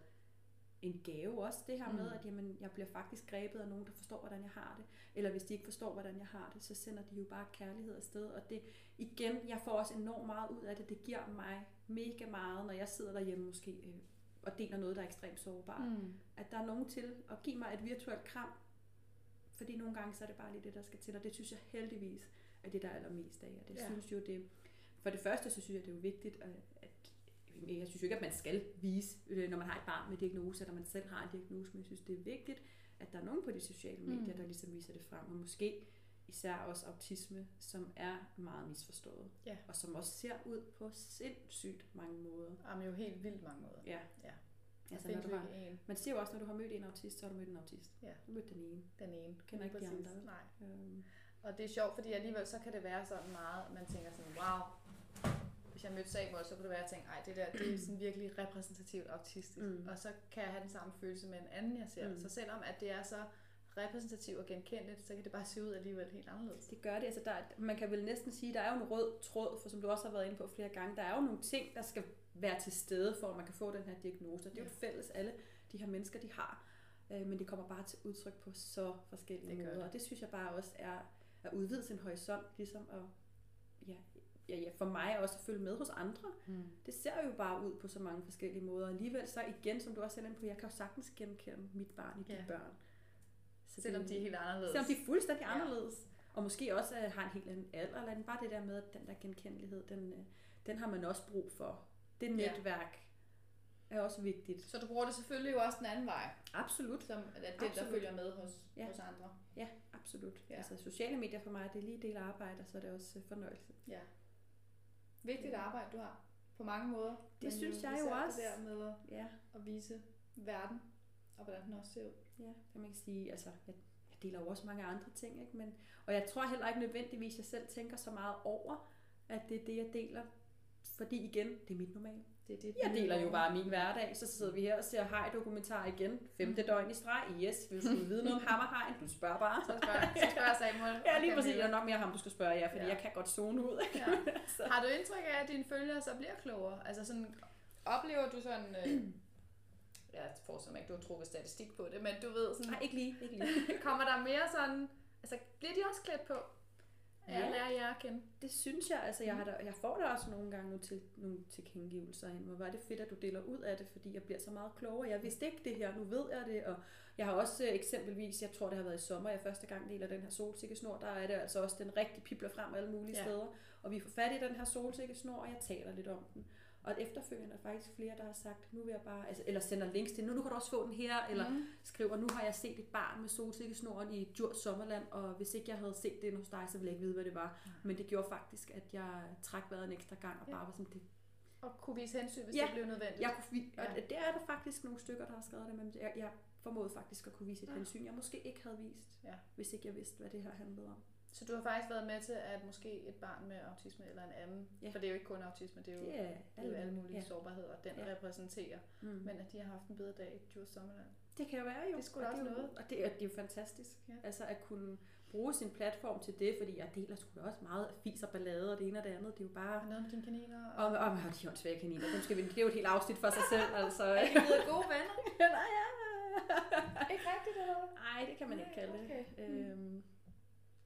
en gave også, det her med, Mm. at jamen, jeg bliver faktisk grebet af nogen, der forstår, hvordan jeg har det. Eller hvis de ikke forstår, hvordan jeg har det, så sender de jo bare kærlighed afsted. Og det, igen, jeg får også enormt meget ud af det. Det giver mig mega meget, når jeg sidder derhjemme måske øh, og deler noget, der er ekstremt sårbart. Mm. At der er nogen til at give mig et virtuelt kram. Fordi nogle gange, så er det bare lige det, der skal til. Og det synes jeg heldigvis er det, der er allermest af. Og det Ja. synes jo, det... For det første, så synes jeg, det er jo vigtigt, at jeg synes jo ikke, at man skal vise, øh, når man har et barn med diagnose, eller man selv har en diagnose, men jeg synes, det er vigtigt, at der er nogen på de sociale medier, Mm. der ligesom viser det frem. Og måske især også autisme, som er meget misforstået. Ja. Og som også ser ud på sindssygt mange måder. Jamen jo helt vildt mange måder. Ja. Ja. Altså, når du har, en, man siger jo også, når du har mødt en autist, så har du mødt en autist. Ja. Du mødt den ene. den ene. Kender ikke de Præcis. andre. Nej. Øhm, Og det er sjovt, fordi alligevel så kan det være sådan meget, man tænker sådan, wow, hvis jeg mødte Samuel, så kunne det være, at jeg tænkte, ej, det der, det er sådan virkelig repræsentativt autistisk. Mm. Og så kan jeg have den samme følelse med en anden, jeg ser. Mm. Så selvom at det er så repræsentativt og genkendeligt, så kan det bare se ud alligevel helt anderledes. Det gør det. Altså, der, er- man kan vel næsten sige, der er jo en rød tråd, for som du også har været inde på flere gange, der er jo nogle ting, der skal være til stede, for at man kan få den her diagnose. Det er jo Ja. fælles, alle de her mennesker, de har. Øh, men det kommer bare til udtryk på så forskellige Det måder. det. Og det synes jeg bare også er at udvide sin horisont, ligesom at, ja, ja, ja, for mig også at følge med hos andre. Mm. Det ser jo bare ud på så mange forskellige måder. Alligevel så igen, som du også er inde på, jeg kan jo sagtens genkende mit barn i de Ja. børn. Så Selvom det- de er helt anderledes. Selvom de er fuldstændig Ja. anderledes. Og måske også øh, har en helt anden alder, eller bare det der med, at den der genkendelighed, den, øh, den har man også brug for. Det Ja. netværk er også vigtigt. Så du bruger det selvfølgelig jo også den anden vej, Absolut. som at det, der Absolut. følger med hos, Ja. hos andre. Ja, absolut. Ja. Ja. Altså sociale medier for mig, det er lige del arbejde, og så er det også øh, fornøjelse. Ja. Vigtigt arbejde, du har. På mange måder. Men synes jeg jo også. Det der med at, Ja, at vise verden, og hvordan den også ser ud. ja, det man kan sige, altså, jeg, jeg deler jo også mange andre ting, ikke? Men, og jeg tror heller ikke nødvendigvis, jeg selv tænker så meget over, at det er det, jeg deler. Fordi igen, det er mit normal. Det det, Jeg deler jo bare min hverdag, så sidder vi her og ser hej-dokumentar igen. Femte døgn i streg. Yes, hvis du vil vide noget om ham og hegn, du spørger bare. Så spørger, så spørger Samuel. Ja, lige præcis. Det Camilla. er nok mere ham, du skal spørge, ja, fordi Ja. jeg kan godt zone ud. Ja. Har du indtryk af, at dine følgere så bliver klogere? Altså sådan, oplever du sådan... Øh, jeg forestiller mig ikke, du har trukket statistik på det, men du ved sådan, Nej, ikke lige. Ikke lige. kommer der mere sådan... Altså, bliver de også klædt på? Ja. Ja. lærer jer at kende. Det synes jeg, altså jeg, har da, jeg får da også nogle gange nogle, til, nogle tilkendegivelser ind. Hvor var det fedt, at du deler ud af det, fordi jeg bliver så meget klogere. Jeg vidste ikke det her, nu ved jeg det. Og jeg har også øh, eksempelvis, jeg tror det har været i sommer, jeg første gang deler den her solsikkesnor, der er det altså også den rigtig pibler frem alle mulige ja. steder. Og vi får fat i den her solsikkesnor, og jeg taler lidt om den. Og efterfølgende er der faktisk flere, der har sagt, nu vil jeg bare, altså, eller sender links til, nu, nu kan du også få den her, eller Mm. skriver, nu har jeg set et barn med solsikkesnoren i Djurs Sommerland, og hvis ikke jeg havde set det hos dig, så ville jeg ikke vide, hvad det var. Men det gjorde faktisk, at jeg trak vejret en ekstra gang, og Ja. bare var sådan, det, Og kunne vise hensyn, hvis Ja. det blev nødvendigt. jeg kunne, og Ja. det er der faktisk nogle stykker, der har skrevet det, men jeg, jeg formåede faktisk at kunne vise et Ja. hensyn, jeg måske ikke havde vist, Ja. hvis ikke jeg vidste, hvad det her handlede om. Så du har faktisk været med til, at måske et barn med autisme eller en anden, Ja. for det er jo ikke kun autisme, det er jo, Det er det er jo alle mulige Ja. sårbarheder, den Ja. repræsenterer. Mm. Men at de har haft en bedre dag i Djurs Sommerland. Det kan jo være jo. Det er og også jo, noget. Og det er, det er jo fantastisk. Ja. Altså at kunne bruge sin platform til det, fordi jeg deler sgu da også meget fis og ballade og det ene og det andet. Det er jo bare... Har noget med dine kaniner? Og, og, og de åndssvage kaniner, dem skal vi, det er jo et helt afsnit for sig selv, altså. Er blevet gode venner? Nej, ja. ikke rigtigt, eller? Nej, det kan man ikke kalde det. okay. Øhm,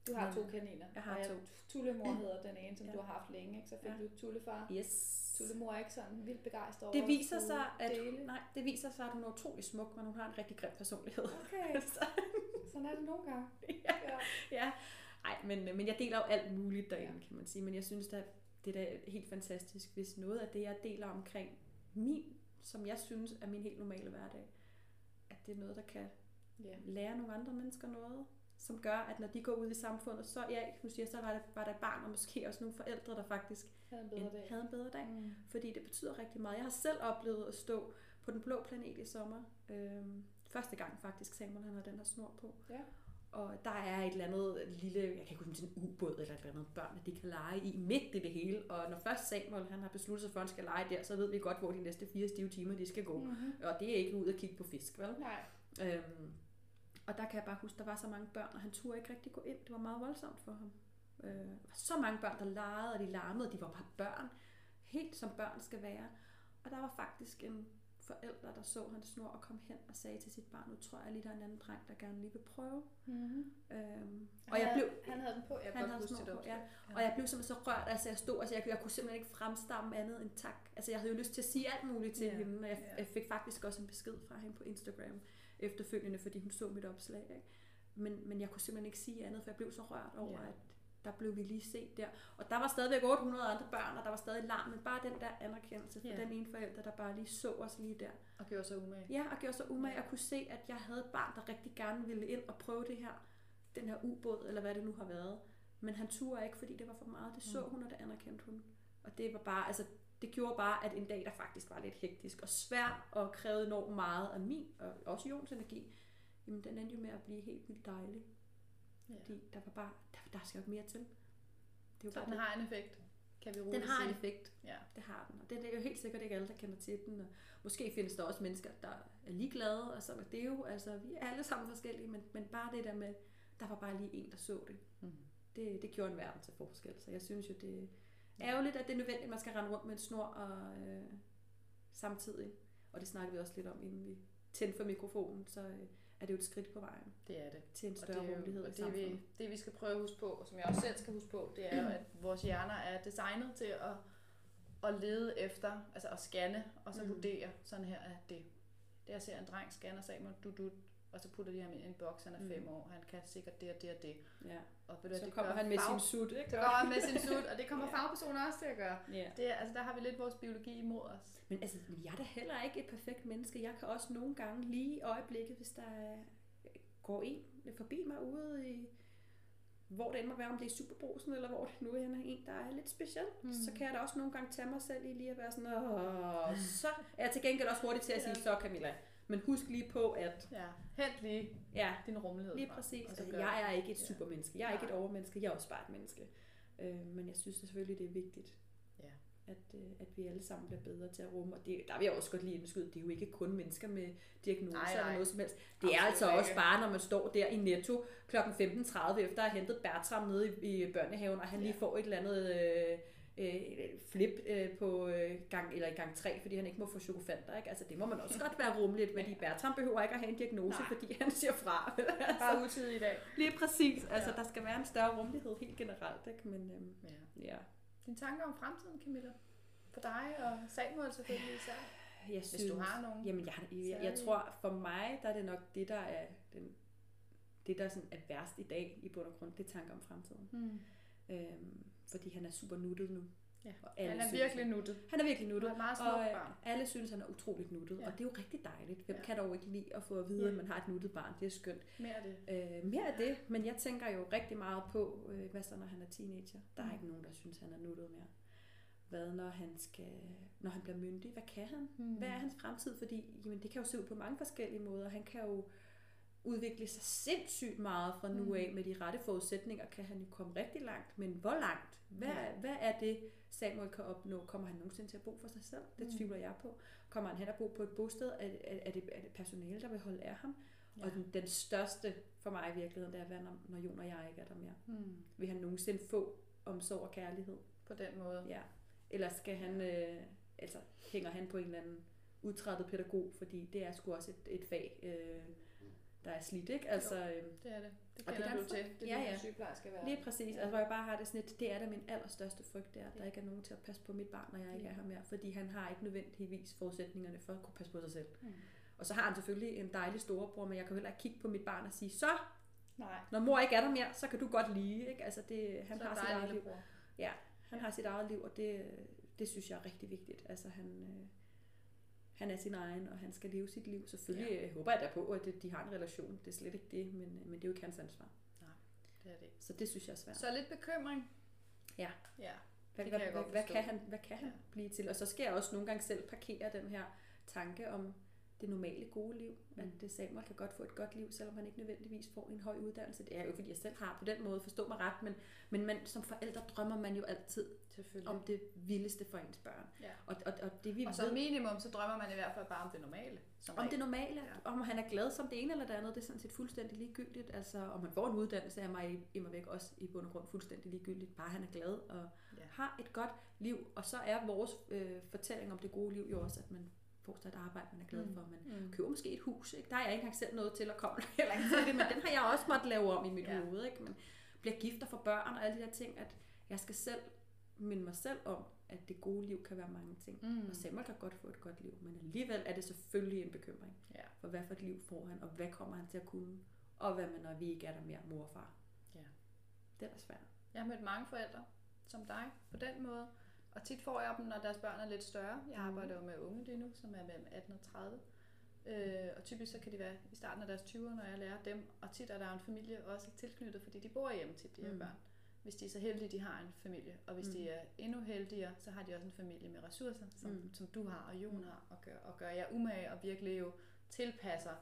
Du har to kaniner. Jeg har to. Tullemor hedder den ene, som Ja. du har haft længe, ikke? Så fik Ja. du tullefar. yes. Tullemor er ikke sådan vildt begejstret over Det at viser skulle sig, at dele. nej, det viser sig, at hun er utrolig smuk, men hun har en rigtig grim personlighed. Okay, Så, sådan er det nogle gange. ja. Ja. ja. Ej, men, men jeg deler jo alt muligt derinde, Ja. ja. kan man sige. Men jeg synes at det er da helt fantastisk, hvis noget af det, jeg deler omkring min, som jeg synes er min helt normale hverdag, at det er noget, der kan ja. lære nogle andre mennesker noget, som gør, at når de går ud i samfundet, så, ja, nu siger så var der, var der et barn, og måske også nogle forældre, der faktisk Havde en bedre en, dag. havde en bedre dag. Mm. Fordi det betyder rigtig meget. Jeg har selv oplevet at stå på den blå planet i sommer. Øhm, første gang faktisk, Samuel han har den her snor på. Ja. Og der er et eller andet lille, jeg kan ikke huske, en ubåd eller et eller andet børn, de kan lege i midt i det hele. Og når først Samuel han har besluttet sig for, at han skal lege der, så ved vi godt, hvor de næste fire stive timer de skal gå. Mm. Mm-hmm. Og det er ikke ud at kigge på fisk, vel? Nej. Øhm, og der kan jeg bare huske, der var så mange børn, og han turde ikke rigtig gå ind. Det var meget voldsomt for ham. Øh, der var så mange børn, der legede, og de larmede, og de var bare børn. Helt som børn skal være. Og der var faktisk en forælder, der så hans snor og kom hen og sagde til sit barn, nu tror jeg lige, der er en anden dreng, der gerne lige vil prøve. Mm-hmm. Øhm, Og jeg blev, han havde den på. Jeg han havde huske det på, ja. Og jeg blev simpelthen så rørt, altså jeg stod, altså jeg, jeg kunne simpelthen ikke fremstamme andet end tak. Altså jeg havde jo lyst til at sige alt muligt til Ja, hende, og jeg, ja. jeg fik faktisk også en besked fra hende på Instagram efterfølgende, fordi hun så mit opslag. Ikke? Men, men jeg kunne simpelthen ikke sige andet, for jeg blev så rørt over, Ja. at der blev vi lige set der. Og der var stadigvæk 800 andre børn, og der var stadig larm, men bare den der anerkendelse for Ja. den ene forælder, der bare lige så os lige der. Og gjorde sig umage. Ja, og gjorde så umage at kunne se, at jeg havde et barn, der rigtig gerne ville ind og prøve det her, den her ubåd, eller hvad det nu har været. Men han turde ikke, fordi det var for meget. Det så Mm. hun, og det anerkendte hun. Og det var bare, altså, det gjorde bare, at en dag, der faktisk var lidt hektisk og svær, og krævede enormt meget af min, og også Jons energi, jamen den endte jo med at blive helt vildt dejlig. Ja. Fordi der var bare, der, der skal jo ikke mere til. Det er jo Så bare den det. har en effekt, kan vi roligt Den har en sige. effekt. Ja. Det har den. Og det er jo helt sikkert ikke alle, der kender til den. Og måske findes der også mennesker, der er ligeglade. Og sådan, og det er jo, altså, vi er alle sammen forskellige, men, men bare det der med, der var bare lige en, der så det. Mm. Det, det gjorde en verden til forskel. Så jeg synes jo, det er ærgerligt, at det er nødvendigt, at man skal rende rundt med en snor og, øh, samtidig. Og det snakkede vi også lidt om, inden vi tændte for mikrofonen, så øh, er det jo et skridt på vejen Det er det. til en Og større det, er jo- rummelighed og i det, vi, samfundet. det vi skal prøve at huske på, og som jeg også selv skal huske på, det er at vores hjerner er designet til at, at lede efter, altså at scanne, og så Mm. vurdere sådan her, at det, det jeg ser en dreng scanner Samuel, du, du, og så putter de ham i en boks, han er Mm. fem år, han kan sikkert det og det og det. Ja. Og ved du, Så det kommer han med fag- sin sut, ikke? Så kommer med sin sut, og det kommer Ja. fagpersoner også til at gøre. Ja. Det altså, der har vi lidt vores biologi imod os. Men altså, jeg er da heller ikke et perfekt menneske. Jeg kan også nogle gange lige i øjeblikket, hvis der er- går en forbi mig ude i, hvor det end må være, om det er Superbrusen, eller hvor det nu er en, der er lidt speciel, Mm. så kan jeg da også nogle gange tage mig selv i lige at være sådan, Åh, så er jeg til gengæld også hurtigt til at sige, så Camilla, men husk lige på, at Ja, hent lige ja, din rummelighed lige præcis, altså, gør jeg er ikke et supermenneske, jeg er ikke et overmenneske, jeg er også bare et menneske. Øh, men jeg synes selvfølgelig, det er vigtigt, Ja. at, øh, at vi alle sammen bliver bedre til at rumme. Og det, der vil jeg også godt lige indskyde, det er jo ikke kun mennesker med diagnoser Nej, eller nej. noget som helst. Det er altså også bare, når man står der i Netto kl. 15.30 efter at have hentet Bertram nede i, i børnehaven, og han lige Ja. får et eller andet øh, øh, flip øh, på øh, gang, eller i gang 3, fordi han ikke må få chokofanter. Ikke? Altså, det må man også godt være rummeligt, fordi Bertram behøver ikke at have en diagnose, Nej. fordi han siger fra. Bare utidig i dag. Lige præcis. Altså, Ja. der skal være en større rummelighed helt generelt. Ikke? Men øhm, Ja. ja, Dine tanker om fremtiden, Camilla? For dig og Samuel selvfølgelig især. jeg Hvis du har nogen. Jamen, jeg, jeg, jeg særlige- tror, for mig, der er det nok det, der er den, det, der sådan er værst i dag i bund og grund, det er tanker om fremtiden. Hmm. Øhm, fordi han er super nuttet nu. Ja. Og alle Han er synes, virkelig nuttet. Han er virkelig nuttet. er et meget Og smukt øh, barn. alle synes, han er utroligt nuttet. Ja. Og det er jo rigtig dejligt. Hvem Ja. kan dog ikke lide at få at vide, Ja. at man har et nuttet barn? Det er skønt. Mere af det. Øh, mere af det, men jeg tænker jo rigtig meget på, øh, hvad så når han er teenager? Der er Mm. ikke nogen, der synes, han er nuttet mere. Hvad når han skal, når han bliver myndig? Hvad kan han? Hmm. Hvad er hans fremtid? Fordi jamen, det kan jo se ud på mange forskellige måder. Han kan jo udvikle sig sindssygt meget fra nu Mm. af. Med de rette forudsætninger kan han jo komme rigtig langt. Men hvor langt? Hvad, Ja. hvad er det, Samuel kan opnå? Kommer han nogensinde til at bo for sig selv? Det Mm. tvivler jeg på. Kommer han hen og bo på et bosted? Er, er, er, det, er det personale, der vil holde af ham? Ja. Og den, den største for mig i virkeligheden, det er, hvad når, når Jon og jeg ikke er der mere. Hmm. Vil han nogensinde få omsorg og kærlighed? På den måde. Ja. Eller skal han, øh, altså hænger han på en eller anden udtrættet pædagog, fordi det er sgu også et, et fag, øh, der er slidt, ikke? Altså, øh, Det er det. Det Og det kender er du til. Det Ja, er ja, ja. ja. sygeplejerske være. lige præcis, altså hvor jeg bare har det sådan lidt, det er da min allerstørste frygt, det er, at der Ja. ikke er nogen til at passe på mit barn, når jeg ikke Ja. er her mere, fordi han har ikke nødvendigvis forudsætningerne for at kunne passe på sig selv. Hmm. Og så har han selvfølgelig en dejlig storebror, men jeg kan jo heller ikke kigge på mit barn og sige, så, Nej. når mor ikke er der mere, så kan du godt lide, ikke? Altså det, han Så har sit eget liv. lillebror. Han har sit eget liv, og det, det synes jeg er rigtig vigtigt. Altså han, øh, han er sin egen, og han skal leve sit liv. Selvfølgelig ja. håber jeg da på, at de har en relation. Det er slet ikke det, men, men det er jo ikke hans ansvar. Det er det. Så det synes jeg er svært. Så lidt bekymring. Ja. Ja. Hvad, det hvad, kan jeg godt hvad, kan han, hvad kan han Ja. blive til? Og så skal jeg også nogle gange selv parkere den her tanke om det normale gode liv. Mm. At det Samuel kan godt få et godt liv, selvom han ikke nødvendigvis får en høj uddannelse. Det er jo fordi, jeg selv har på den måde, forstå mig ret, men, men man, som forældre drømmer man jo altid om det vildeste for ens børn. Ja. Og, og, og det vi Og ved, som minimum, så drømmer man i hvert fald bare om det normale. Som Om regel. det normale, Ja. om han er glad som det ene eller det andet, det er sådan set fuldstændig ligegyldigt. Altså, om han får en uddannelse, er mig i- immer væk også i bund og grund fuldstændig ligegyldigt. Bare han er glad og ja. har et godt liv. Og så er vores øh, fortælling om det gode liv jo også, at man sig et arbejde, man er glad Mm. for. Man Mm. køber måske et hus. Ikke? Der er jeg ikke selv noget til at komme heller ikke til det, men den har jeg også måttet lave om i mit Ja. hoved. Ikke? Men bliver gift og får børn og alle de der ting, at jeg skal selv minde mig selv om, at det gode liv kan være mange ting. Mm. Og Samuel kan godt få et godt liv, men alligevel er det selvfølgelig en bekymring. Ja. For hvad for et liv får han, og hvad kommer han til at kunne? Og hvad med, når vi ikke er der mere, mor og far? Ja. Det er svært. Jeg har mødt mange forældre, som dig, på den måde. Og tit får jeg dem, når deres børn er lidt større. Jeg Mhm. arbejder jo med unge lige nu, som er mellem 18 og 30. Øh, og typisk så kan de være i starten af deres 20'er, når jeg lærer dem. Og tit er der en familie også tilknyttet, fordi de bor hjemme til de her Mm. børn. Hvis de er så heldige, de har en familie. Og hvis Mm. de er endnu heldigere, så har de også en familie med ressourcer, som, Mm. som du har og Jon Mm. har, og gør, og gør jer umage og virkelig jo tilpasser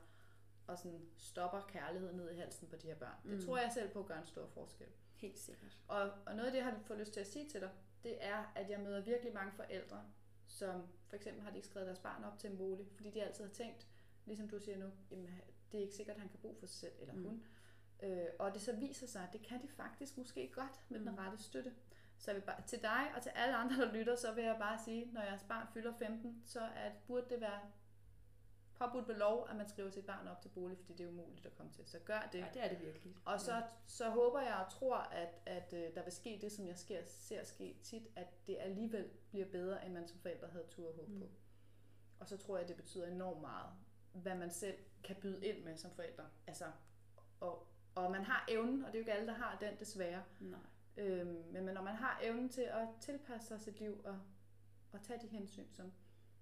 og sådan stopper kærligheden ned i halsen på de her børn. Det Mm. tror jeg selv på gør en stor forskel. Helt sikkert. Og, og noget af det, jeg har fået lyst til at sige til dig, det er, at jeg møder virkelig mange forældre, som for eksempel har de ikke skrevet deres barn op til en bolig, fordi de altid har tænkt, ligesom du siger nu, jamen, det er ikke sikkert, at han kan bo for sig selv eller Mm. hun. Øh, og det så viser sig, at det kan de faktisk måske godt med mm. den rette støtte. Så jeg vil bare, til dig og til alle andre, der lytter, så vil jeg bare sige, når jeres barn fylder 15, så at, burde det være påbudt ved lov, at man skriver sit barn op til bolig, fordi det er umuligt at komme til. Så gør det. Ja, det er det virkelig. Og så, så håber jeg og tror, at, at øh, der vil ske det, som jeg sker, ser ske tit, at det alligevel bliver bedre, end man som forældre havde tur og håb på. Mm. Og så tror jeg, det betyder enormt meget hvad man selv kan byde ind med som forældre. Altså, og, og man har evnen, og det er jo ikke alle, der har den desværre. Nej. Øhm, men når man har evnen til at tilpasse sig sit liv og, og tage de hensyn, som,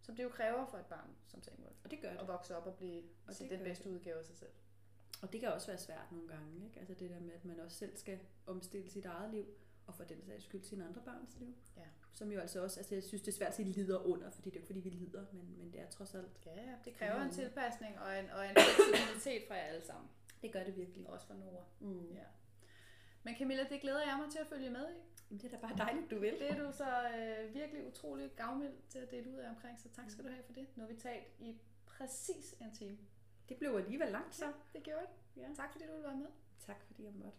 som det jo kræver for et barn som Samuel. Og det gør det. At vokse op og blive Og til det den bedste udgave af sig selv. Og det kan også være svært nogle gange, ikke? Altså det der med, at man også selv skal omstille sit eget liv, og for den sags skyld sine andre børns liv. Ja. Som jo altså også, altså jeg synes det er svært at sige lider under, fordi det er jo ikke fordi vi lider, men, men det er trods alt. Ja, det kræver en tilpasning og en, og en fleksibilitet fra jer alle sammen. Det gør det virkelig. Også fra Nora. Mm. Ja. Men Camilla, det glæder jeg mig til at følge med i. Jamen, det er da bare dejligt, du vil. Det er du så øh, virkelig utrolig gavmild til at dele ud af omkring, så tak skal du have for det. Nu har vi talt i præcis en time. Det blev alligevel langt så. det gjorde det. Ja. Tak fordi du ville være med. Tak fordi jeg måtte.